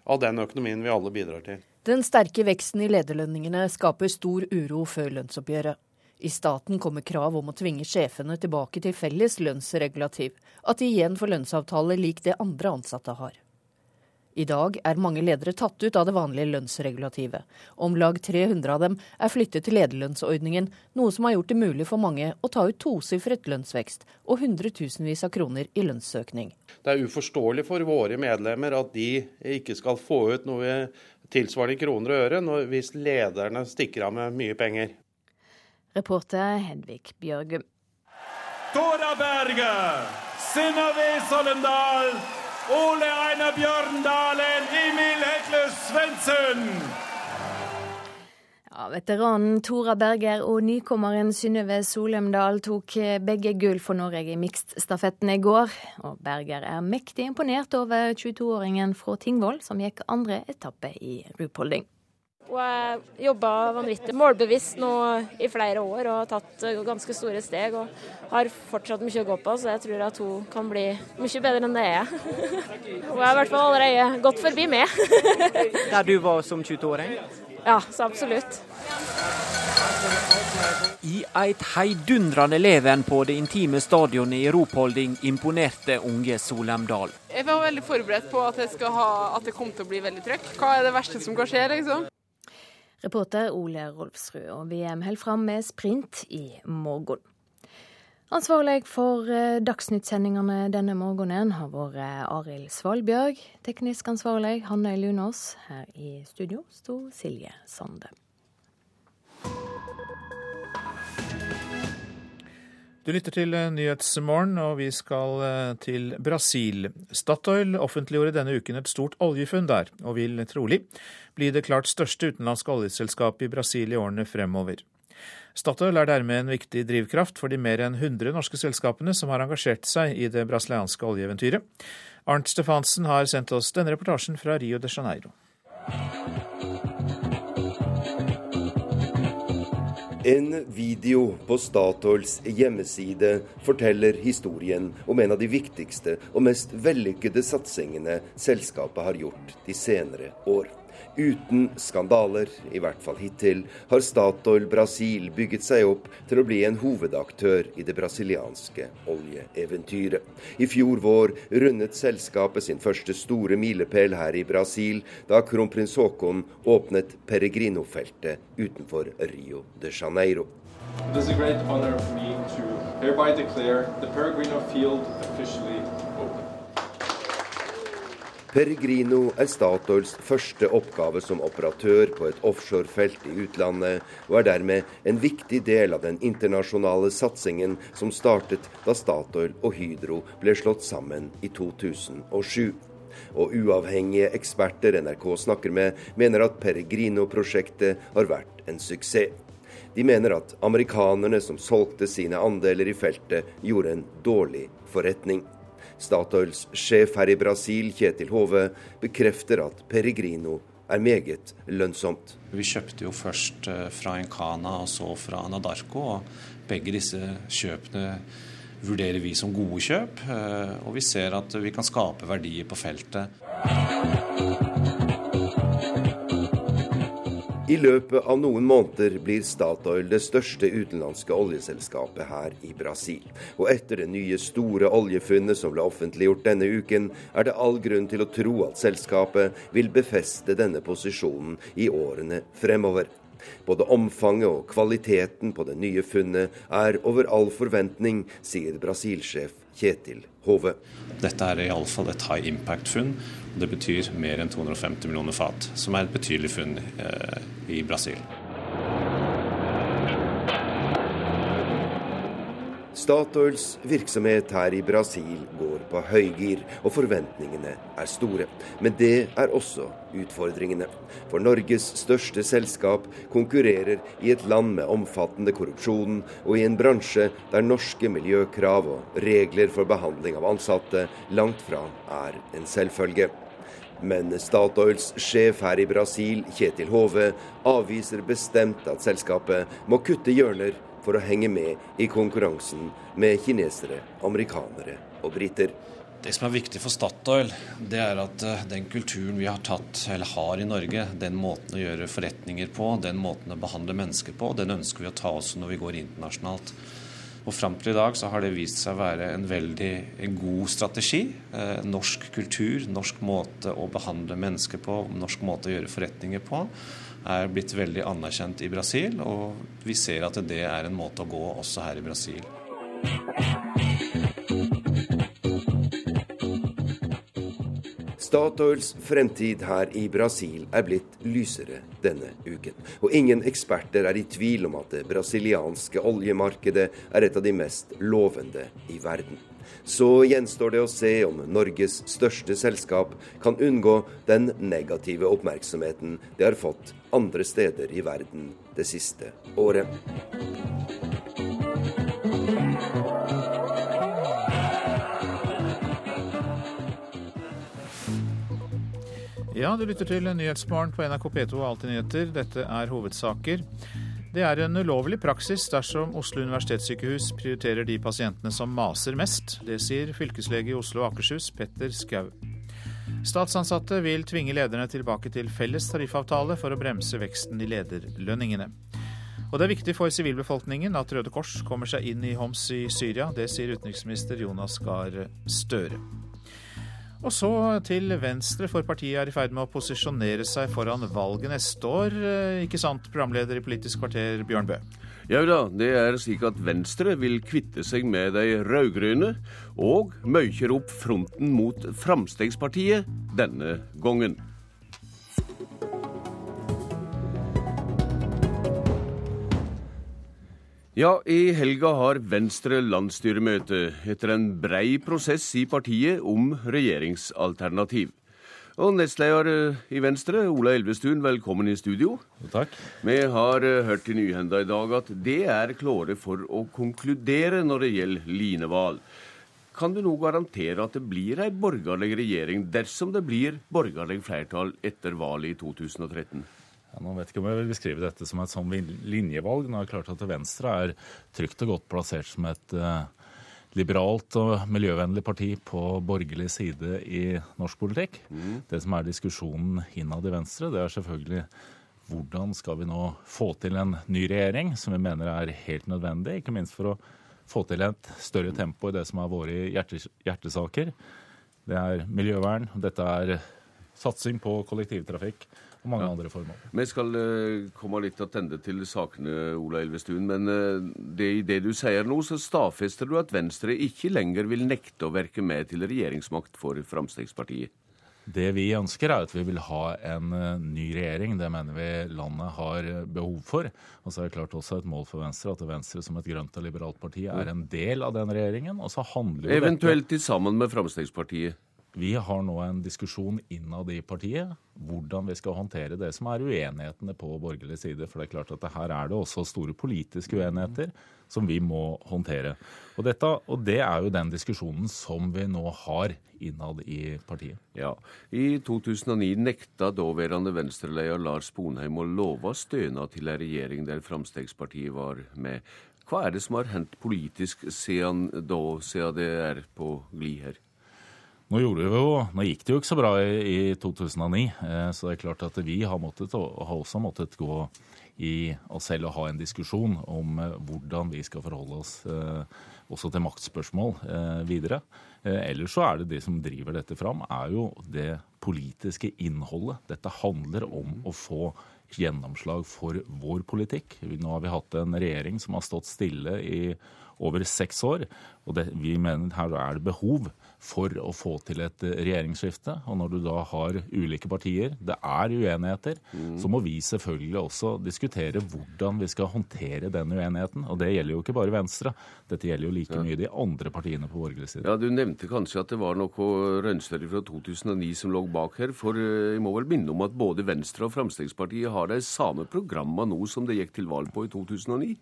av den økonomien vi alle bidrar til. Den sterke veksten i lederlønningene skaper stor uro før lønnsoppgjøret. I staten kommer krav om å tvinge sjefene tilbake til felles lønnsregulativ, at de igjen får lønnsavtale lik det andre ansatte har. I dag er mange ledere tatt ut av det vanlige lønnsregulativet. Om lag 300 av dem er flyttet til lederlønnsordningen, noe som har gjort det mulig for mange å ta ut tosifret lønnsvekst og hundretusenvis av kroner i lønnsøkning. Det er uforståelig for våre medlemmer at de ikke skal få ut noe tilsvarende kroner og øre hvis lederne stikker av med mye penger. Reporter Hedvig Bjørgum. Tora Berger, Synnøve Sollendal, Ole Einar Bjørndalen, Emil Hekløs Svendsen. Ja, veteranen Tora Berger og nykommeren Synnøve Solemdal tok begge gull for Norge i mixed-stafetten i går. Og Berger er mektig imponert over 22-åringen fra Tingvoll, som gikk andre etappe i rupolding. Hun har jobba vanvittig målbevisst nå i flere år og har tatt ganske store steg. Og har fortsatt mye å gå på, så jeg tror at hun kan bli mye bedre enn det jeg er. *laughs* Hun er i hvert fall allerede gått forbi meg. *laughs* Der du var som 22-åring? Ja, så absolutt. I et heidundrende leven på det intime stadionet i Ropolding imponerte unge Solheimdal. Jeg var veldig forberedt på at, ha, at det kom til å bli veldig trøkk. Hva er det verste som kan skje, liksom? Reporter Ole Rolfsrud, og VM holder fram med sprint i morgen. Ansvarlig for dagsnyttsendingene denne morgenen har vært eh, Arild Svalbjørg. Teknisk ansvarlig Hanne Lunås. Her i studio sto Silje Sande. Du lytter til eh, Nyhetsmorgen, og vi skal eh, til Brasil. Statoil offentliggjorde denne uken et stort oljefunn der, og vil trolig bli det klart største utenlandske oljeselskapet i Brasil i årene fremover. Statoil er dermed en viktig drivkraft for de mer enn 100 norske selskapene som har engasjert seg i det brasilianske oljeeventyret. Arnt Stefansen har sendt oss denne reportasjen fra Rio de Janeiro. En video på Statoils hjemmeside forteller historien om en av de viktigste og mest vellykkede satsingene selskapet har gjort de senere år. Uten skandaler, i hvert fall hittil, har Statoil Brasil bygget seg opp til å bli en hovedaktør i det brasilianske oljeeventyret. I fjor vår rundet selskapet sin første store milepæl her i Brasil, da kronprins Haakon åpnet Peregrino-feltet utenfor Rio de Janeiro. It is a great honor for me to hereby declare the Peregrino field officially Peregrino er Statoils første oppgave som operatør på et offshorefelt i utlandet, og er dermed en viktig del av den internasjonale satsingen som startet da Statoil og Hydro ble slått sammen i 2007. Og uavhengige eksperter NRK snakker med, mener at Peregrino-prosjektet har vært en suksess. De mener at amerikanerne som solgte sine andeler i feltet, gjorde en dårlig forretning. Statoils sjef her i Brasil, Kjetil Hove, bekrefter at Peregrino er meget lønnsomt. Vi kjøpte jo først eh, fra Encana og så fra Anadarko. og Begge disse kjøpene vurderer vi som gode kjøp, eh, og vi ser at vi kan skape verdier på feltet. I løpet av noen måneder blir Statoil det største utenlandske oljeselskapet her i Brasil. Og etter det nye store oljefunnet som ble offentliggjort denne uken, er det all grunn til å tro at selskapet vil befeste denne posisjonen i årene fremover. Både omfanget og kvaliteten på det nye funnet er over all forventning, sier Brasil-sjef Kjetil Hove. Dette er iallfall et high impact-funn. Det betyr mer enn 250 millioner fat, som er et betydelig funn eh, i Brasil. Statoils virksomhet her i Brasil går på høygir, og forventningene er store. Men det er også utfordringene. For Norges største selskap konkurrerer i et land med omfattende korrupsjon, og i en bransje der norske miljøkrav og regler for behandling av ansatte langt fra er en selvfølge. Men Statoils sjef her i Brasil, Kjetil Hove, avviser bestemt at selskapet må kutte hjørner for å henge med i konkurransen med kinesere, amerikanere og briter. Det som er viktig for Statoil, det er at eh, den kulturen vi har tatt, eller har i Norge, den måten å gjøre forretninger på, den måten å behandle mennesker på, den ønsker vi å ta også når vi går internasjonalt. Og Fram til i dag så har det vist seg å være en veldig god strategi. Eh, norsk kultur, norsk måte å behandle mennesker på, norsk måte å gjøre forretninger på, er blitt veldig anerkjent i Brasil. Og vi ser at det er en måte å gå også her i Brasil. Statoils fremtid her i Brasil er blitt lysere denne uken. Og ingen eksperter er i tvil om at det brasilianske oljemarkedet er et av de mest lovende i verden. Så gjenstår det å se om Norges største selskap kan unngå den negative oppmerksomheten det har fått andre steder i verden det siste året. Ja, du lytter til Nyhetsmorgen på NRK P2 og Alltid nyheter. Dette er hovedsaker. Det er en ulovlig praksis dersom Oslo universitetssykehus prioriterer de pasientene som maser mest. Det sier fylkeslege i Oslo og Akershus, Petter Skau. Statsansatte vil tvinge lederne tilbake til felles tariffavtale for å bremse veksten i lederlønningene. Og det er viktig for sivilbefolkningen at Røde Kors kommer seg inn i Homs i Syria. Det sier utenriksminister Jonas Gahr Støre. Og så til Venstre, for partiet er i ferd med å posisjonere seg foran valget neste år. Eh, ikke sant, programleder i Politisk kvarter, Bjørn Bø? Ja da, det er slik at Venstre vil kvitte seg med de rød-grønne, og møyker opp fronten mot Framstegspartiet denne gangen. Ja, i helga har Venstre landsstyremøte etter en brei prosess i partiet om regjeringsalternativ. Og nestleder eh, i Venstre, Ola Elvestuen, velkommen i studio. Takk. Vi har eh, hørt i nyhenda i dag at det er klare for å konkludere når det gjelder Lineval. Kan du nå garantere at det blir ei borgerlig regjering dersom det blir borgerlig flertall etter valget i 2013? Ja, nå vet ikke om jeg vil beskrive dette som et sånn linjevalg. Nå er det klart at Venstre er trygt og godt plassert som et uh, liberalt og miljøvennlig parti på borgerlig side i norsk politikk. Mm. Det som er diskusjonen innad i Venstre, det er selvfølgelig hvordan skal vi nå få til en ny regjering, som vi mener er helt nødvendig, ikke minst for å få til et større tempo i det som er våre hjertesaker. Det er miljøvern, dette er satsing på kollektivtrafikk og mange ja. andre formål. Vi skal uh, komme litt tilbake til sakene, Ola Elvestuen. Men uh, det, i det du sier nå, så stadfester du at Venstre ikke lenger vil nekte å verke med til regjeringsmakt for Fremskrittspartiet? Det vi ønsker, er at vi vil ha en uh, ny regjering. Det mener vi landet har behov for. Og så er det klart også et mål for Venstre at Venstre som et grønt og liberalt parti er en del av den regjeringen. Og så handler jo Eventuelt dette... sammen med Fremskrittspartiet? Vi har nå en diskusjon innad i partiet hvordan vi skal håndtere det som er uenighetene på borgerlig side. For det er klart at her er det også store politiske uenigheter som vi må håndtere. Og, dette, og det er jo den diskusjonen som vi nå har innad i partiet. Ja. I 2009 nekta daværende venstreleder Lars Sponheim å love stønad til en regjering der Fremskrittspartiet var med. Hva er det som har hendt politisk siden da, siden det er på glid her? Nå, vi jo, nå, gikk det jo ikke så bra i, i 2009, eh, så det er klart at vi har, måttet, har også måttet gå i oss selv og ha en diskusjon om eh, hvordan vi skal forholde oss eh, også til maktspørsmål videre. Ellers så er det det som driver dette fram, er jo det politiske innholdet. Dette handler om å få gjennomslag for vår politikk. Nå har vi hatt en regjering som har stått stille i over seks år. Og det, vi mener her er det behov for å få til et regjeringsskifte. Og når du da har ulike partier, det er uenigheter, mm. så må vi selvfølgelig også diskutere hvordan vi skal håndtere den uenigheten. Og det gjelder jo ikke bare Venstre, dette gjelder jo like ja. mye de andre partiene på borgerlig side. Ja, Du nevnte kanskje at det var noe rønnstøtter fra 2009 som lå bak her. For eh, jeg må vel minne om at både Venstre og Fremskrittspartiet har de samme programma nå som det gikk til valg på i 2009?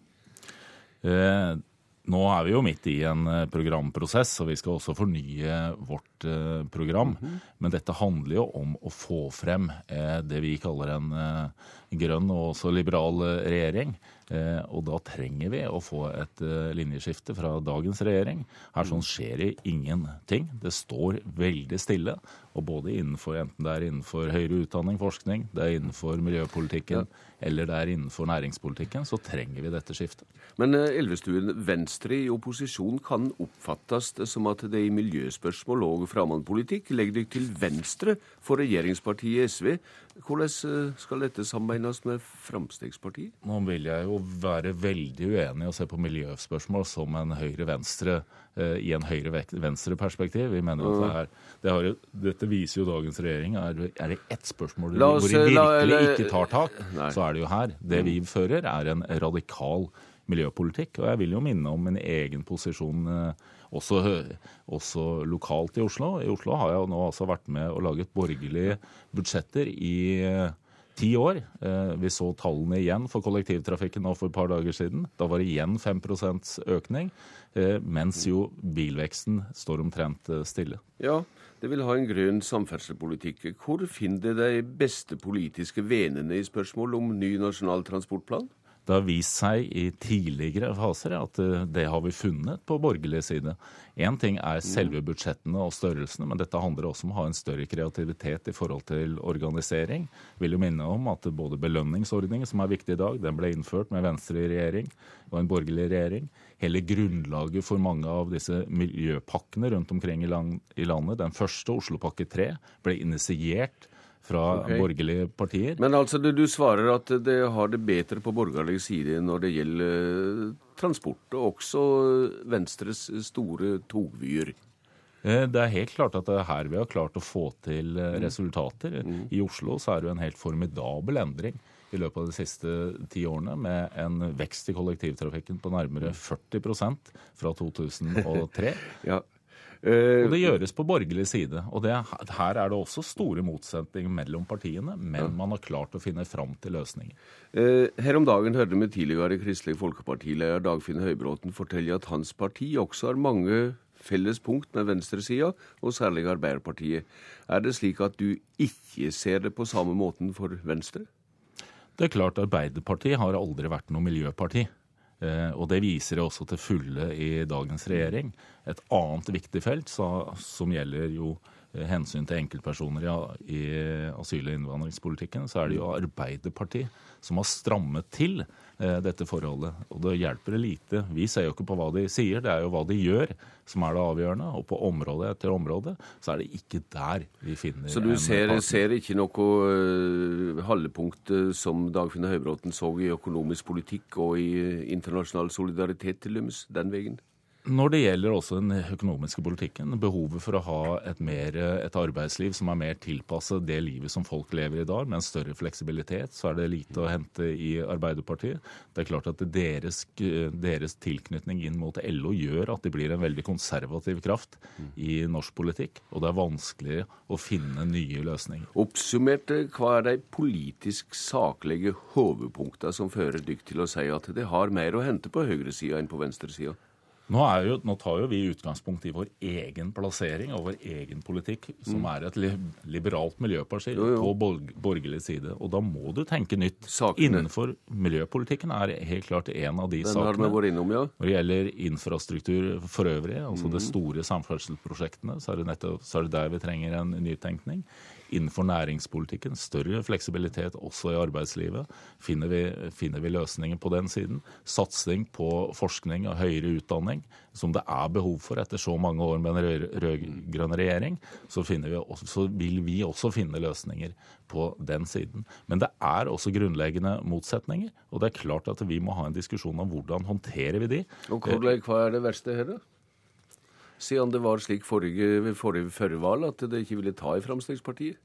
Eh, nå er vi jo midt i en eh, programprosess, og vi skal også fornye vårt eh, program. -hmm. Men dette handler jo om å få frem eh, det vi kaller en grønn og også liberal regjering. Og da trenger vi å få et linjeskifte fra dagens regjering. Her sånn skjer det ingenting. Det står veldig stille. Og både innenfor, enten det er innenfor høyere utdanning, forskning, det er innenfor miljøpolitikken ja. eller det er innenfor næringspolitikken, så trenger vi dette skiftet. Men eh, Elvestuen, Venstre i opposisjon kan oppfattes som at det i miljøspørsmål og fremmedpolitikk legger dere til venstre for regjeringspartiet SV. Hvordan eh, skal dette sammenlignes med Fremskrittspartiet? Nå vil jeg jo være veldig uenig og se på miljøspørsmål som en høyre-venstre Eh, i en høyre-venstre-perspektiv. Vi mener at det, er, det har, Dette viser jo dagens regjering. Er, er det ett spørsmål oss, hvor de virkelig la, ikke tar tak, nei. så er det jo her. Det vi fører, er en radikal miljøpolitikk. Og jeg vil jo minne om min egen posisjon eh, også, også, lokalt i Oslo. I Oslo har jeg nå altså vært med og laget borgerlige budsjetter i ti år. Eh, vi så tallene igjen for kollektivtrafikken nå for et par dager siden. Da var det igjen 5 økning, eh, mens jo bilveksten står omtrent eh, stille. Ja, det vil ha en grønn samferdselspolitikk. Hvor finner de beste politiske venene i spørsmål om ny nasjonal transportplan? Det har vist seg i tidligere faser at eh, det har vi funnet på borgerlig side. Én ting er selve budsjettene og størrelsene, men dette handler også om å ha en større kreativitet i forhold til organisering. Jeg vil jo minne om at både belønningsordningen, som er viktig i dag, den ble innført med Venstre i regjering og en borgerlig regjering. Hele grunnlaget for mange av disse miljøpakkene rundt omkring i, landet, den første, Oslopakke 3, ble initiert fra okay. borgerlige partier. Men altså, du, du, svarer at det har det bedre på borgerlig side når det gjelder eh, transport, og også Venstres store togvyer? Eh, det er helt klart at det er her vi har klart å få til eh, mm. resultater. Mm. I Oslo så er det jo en helt formidabel endring i løpet av de siste ti årene, med en vekst i kollektivtrafikken på nærmere 40 mm. fra 2003. *laughs* ja. Og det gjøres på borgerlig side. Og det, her er det også store motsetninger mellom partiene, men man har klart å finne fram til løsninger. Eh, her om dagen hørte vi tidligere Kristelig Folkepartileder Dagfinn Høybråten fortelle at hans parti også har mange felles punkt med venstresida, og særlig Arbeiderpartiet. Er det slik at du ikke ser det på samme måten for Venstre? Det er klart Arbeiderpartiet har aldri vært noe miljøparti. Eh, og det viser også til fulle i dagens regjering. Et annet viktig felt som gjelder jo eh, hensyn til enkeltpersoner i asyl- og innvandringspolitikken, så er det jo Arbeiderpartiet som har strammet til eh, dette forholdet. Og det hjelper det lite. Vi ser jo ikke på hva de sier, det er jo hva de gjør som er det avgjørende. Og på område etter område så er det ikke der vi finner Så du ser, ser, ikke noe halvpunkt som Dagfinn Høybråten så i økonomisk politikk og i internasjonal solidaritet til deres den veien? Når det gjelder også den økonomiske politikken, behovet for å ha et, mer, et, arbeidsliv som er mer tilpasset det livet som folk lever i dag, med en større fleksibilitet, så er det lite å hente i Arbeiderpartiet. Det er klart at deres, deres tilknytning inn mot LO gjør at de blir en veldig konservativ kraft i norsk politikk, og det er vanskelig å finne nye løsninger. Oppsummert, hva er de politisk saklige hovedpunktene som fører dykk til å si at det har mer å hente på høyresida enn på venstresida? Nå, jo, nå, tar jo vi utgangspunkt i vår egen plassering og vår egen politikk, som mm. er et liberalt miljøparti på borgerlig side. Og da må du tenke nytt. Sakene. Innenfor miljøpolitikken er helt klart en av de Den sakene. Innom, ja. Når det gjelder infrastruktur for øvrig, altså mm. de store samferdselsprosjektene, så er, det nettopp, så er det der vi trenger en nytenkning innenfor næringspolitikken. Større fleksibilitet også i arbeidslivet. Finner vi, finner vi løsninger på den siden. Satsing på forskning og høyere utdanning, som det er behov for etter så mange år med en rød-grønn regjering, så, vi også, så vil vi også finne løsninger på den siden. Men det er også grunnleggende motsetninger, og det er klart at vi må ha en diskusjon om hvordan håndterer vi de. Og Hva er det verste her, da? Siden det var slik forrige, forrige førvalg at det ikke ville ta i Fremskrittspartiet?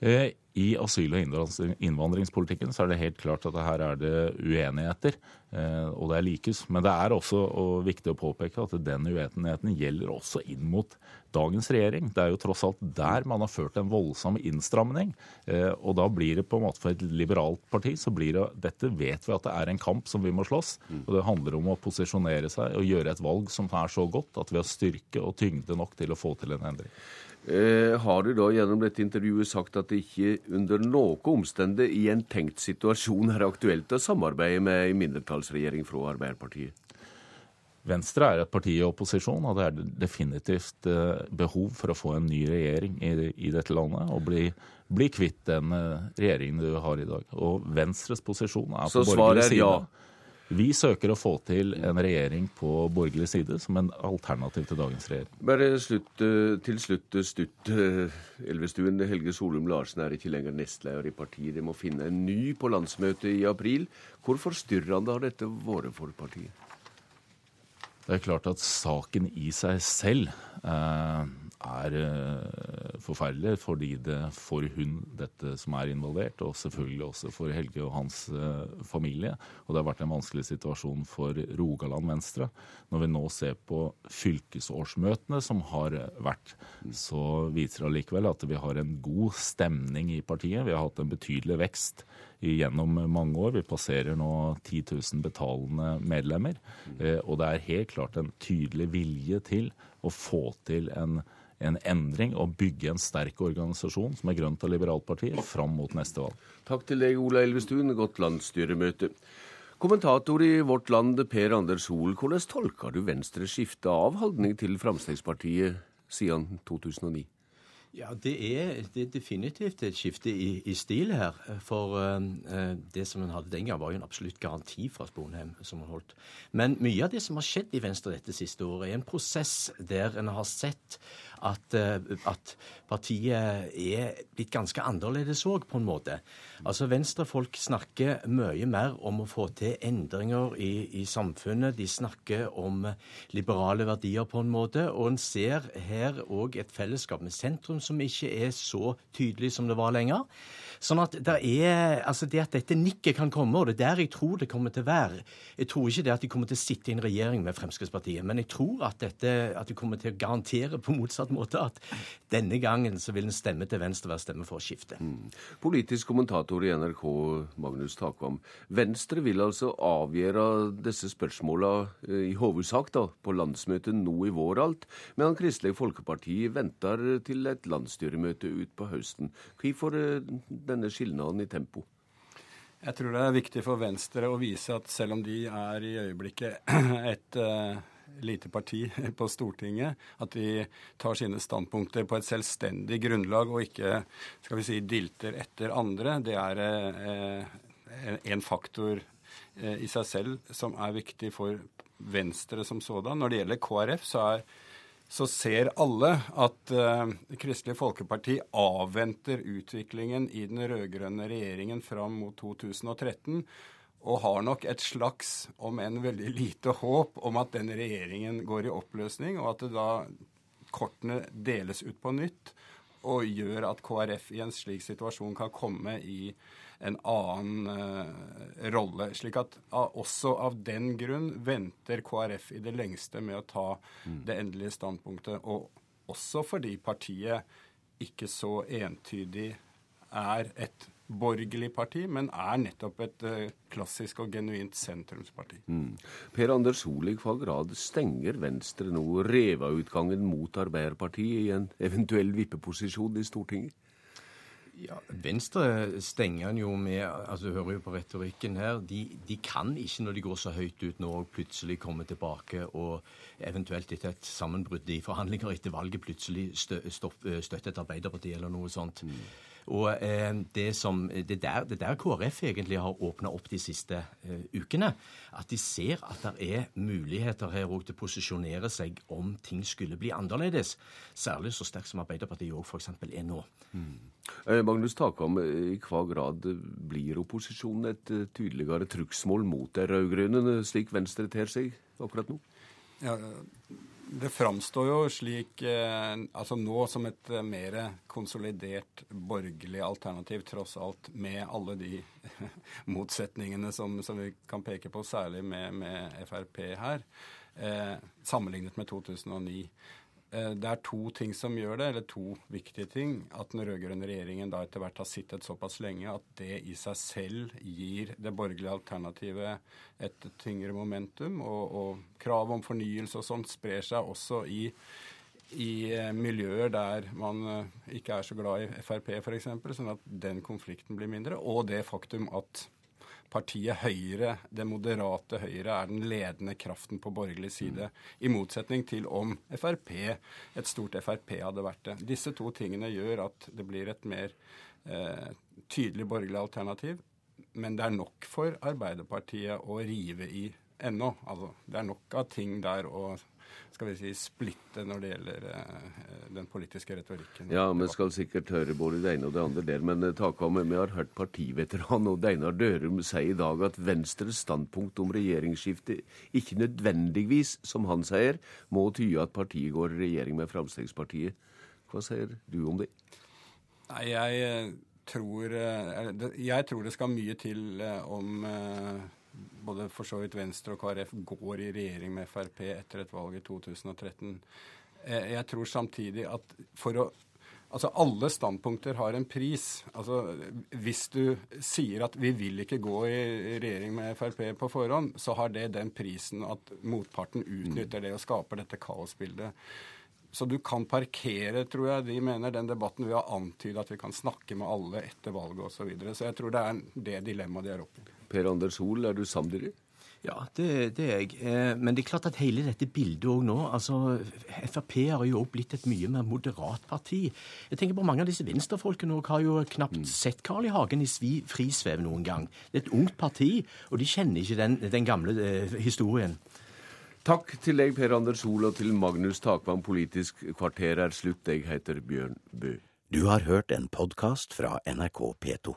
Eh, I asyl- og innvandringspolitikken så er det helt klart at her er det uenigheter, eh, og det er likes. Men det er også viktig å påpeke at den uenigheten gjelder også inn mot dagens regjering. Det er jo tross alt der man har ført en voldsom innstramning. Eh, og da blir det på en måte for et liberalt parti så blir det Dette vet vi at det er en kamp som vi må slåss. Og det handler om å posisjonere seg og gjøre et valg som er så godt at vi har styrke og tyngde nok til å få til en endring. Eh, har du da gjennom dette intervjuet sagt at det ikke under noe omstendighet i en tenkt situasjon er aktuelt å samarbeide med en mindretallsregjering fra Arbeiderpartiet? Venstre er et parti i opposisjon, og det er definitivt eh, behov for å få en ny regjering i, i dette landet. og bli, bli kvitt den eh, regjeringen du har i dag. Og Venstres posisjon er på borgerlig side. Ja. Vi søker å få til en regjering på borgerlig side som en alternativ til dagens regjering. Bare slutt, eh, til slutt stutt, eh, Elvestuen. Helge Solum Larsen er ikke lenger nestleder i partiet. De må finne en ny på landsmøtet i april. Hvor forstyrrende har dette vært for partiet? Det er klart at saken i seg selv eh, er uh, forferdelig fordi det for hun dette som er involvert, og selvfølgelig også for Helge og hans uh, familie. Og det har vært en vanskelig situasjon for Rogaland Venstre. Når vi nå ser på fylkesårsmøtene som har vært, så viser det allikevel at vi har en god stemning i partiet. Vi har hatt en betydelig vekst gjennom mange år. Vi passerer nå 10 000 betalende medlemmer. Og det er helt klart en tydelig vilje til å få til en en endring og bygge en sterk organisasjon som er Grønt og liberalt parti fram mot neste valg. Takk til deg, Ola Elvestuen. Godt landsstyremøte. Kommentator i Vårt Land, Per Anders Hoel, hvordan tolker du Venstres skifte av holdning til Fremskrittspartiet siden 2009? Ja, Det er, det er definitivt et skifte i, i stil her. For uh, det som en hadde den gang, var jo en absolutt garanti fra Sponheim. som han holdt. Men mye av det som har skjedd i Venstre dette siste året, er en prosess der en har sett at, uh, at partiet er blitt ganske annerledes òg, på en måte. Altså Venstrefolk snakker mye mer om å få til endringer i, i samfunnet. De snakker om liberale verdier, på en måte. Og en ser her òg et fellesskap med sentrum som ikke er så tydelig som det var lenger. Sånn at det er Altså det at dette nikket kan komme, og det er der jeg tror det kommer til å være Jeg tror ikke det at de kommer til å sitte i en regjering med Fremskrittspartiet, men jeg tror at dette at de kommer til å garantere på motsatt måte at denne gangen så vil en stemme til Venstre være stemme for å skifte. Mm. Politisk kommentator i NRK, Magnus Takvam. Venstre vil altså avgjøre disse spørsmåla eh, i hovedsak da, på landsmøtet nå i vår alt, medan Kristelig Folkeparti venter til et landsstyremøte utpå høsten. Hvorfor eh, denne skilnaden i tempo? Jeg tror det er viktig for Venstre å vise at selv om de er i øyeblikket *clears throat* et uh, lite parti *laughs* på Stortinget, at de tar sine standpunkter på et selvstendig grunnlag og ikke skal vi si, dilter etter andre. Det er uh, en faktor uh, i seg selv som er viktig for Venstre som sådan. Når det gjelder KrF, så er så ser alle at uh, Kristelig Folkeparti avventer utviklingen i den rød-grønne regjeringen fram mot 2013. Og har nok et slags, om enn veldig lite håp, om at den regjeringen går i oppløsning, og at det da kortene deles ut på nytt, og gjør at KrF i en slik situasjon kan komme i en annen uh, rolle. slik at uh, også av den grunn venter KrF i det lengste med å ta mm. det endelige standpunktet. Og også fordi partiet ikke så entydig er et borgerlig parti, men er nettopp et uh, klassisk og genuint sentrumsparti. Mm. Per Anders Solig, hva grad stenger Venstre nå Reva-utgangen mot Arbeiderpartiet i en eventuell vippeposisjon i Stortinget? Ja, Venstre stenger han jo med altså Du hører jo på retorikken her. De, de, kan ikke, når de går så høyt ut nå, plutselig komme tilbake og eventuelt etter et sammenbrudd i forhandlinger etter valget plutselig stø, stopp, støtte et Arbeiderparti eller noe sånt. Mm. Og eh, det, som, det, der, det der KrF egentlig har åpna opp de siste eh, ukene, at de ser at det er muligheter her òg til å posisjonere seg om ting skulle bli annerledes. Særlig så sterkt som Arbeiderpartiet òg f.eks. er nå. Mm. Eh, Magnus Takam, i hva grad blir opposisjonen et eh, tydeligere trugsmål mot de rød-grønne, slik Venstre ter seg akkurat nå? Ja, det framstår jo slik eh, altså nå som et eh, mer konsolidert borgerlig alternativ, tross alt, med alle de *laughs* motsetningene som, som vi kan peke på, særlig med, med Frp her, eh, sammenlignet med 2009. Eh, det er to ting som gjør det, eller to viktige ting. At den rød-grønne regjeringen da etter hvert har sittet såpass lenge at det i seg selv gir det borgerlige alternativet et tyngre momentum. Og, og krav om fornyelse og sånt sprer seg også i, i eh, miljøer der man eh, ikke er så glad i Frp f.eks., sånn at den konflikten blir mindre. Og det faktum at partiet Høyre, det moderate Høyre, er den ledende kraften på borgerlig side. I motsetning til om Frp, et stort Frp, hadde vært det. Disse to tingene gjør at det blir et mer eh, tydelig borgerlig alternativ. Men det er nok for Arbeiderpartiet å rive i ennå. Altså, det er nok av ting der å skal vi si, splitte når det gjelder eh, den politiske retorikken. Ja, vi skal sikkert høre både det ene og det andre der. Men takk om vi har hørt partiveteran og Einar Dørum si i dag at Venstres standpunkt om regjeringsskifte ikke nødvendigvis, som han sier, må tyde at partiet går i regjering med Fremskrittspartiet. Hva sier du om det? Nei, jeg eh, tror, jeg tror det skal mye til om både for så vidt Venstre og KrF går i regjering med Frp etter et valg i 2013. Eh, jeg tror samtidig at for å Altså, Alle standpunkter har en pris. Altså, Hvis du sier at vi vil ikke gå i regjering med Frp på forhånd, så har det den prisen at motparten utnytter det og skaper dette kaosbildet. Så du kan parkere, tror jeg de mener, den debatten ved å antyde at vi kan snakke med alle etter valget osv. Så, videre. så jeg tror det er det dilemmaet de er oppe i. Per Anders Hoel, er du samdyrer? Ja, det, det, er jeg. Eh, men det er klart at hele dette bildet òg nå altså, Frp har jo òg blitt et mye mer moderat parti. Jeg tenker på Mange av disse venstrefolkene har jo knapt mm. sett Carl I. Hagen i svi, frisvev noen gang. Det er et ungt parti, og de kjenner ikke den, den gamle eh, historien. Takk til deg, Per Anders Hoel, og til Magnus Takvam. Politisk kvarter er slutt. Jeg heter Bjørn Bø. Du har hørt en podkast fra NRK P2.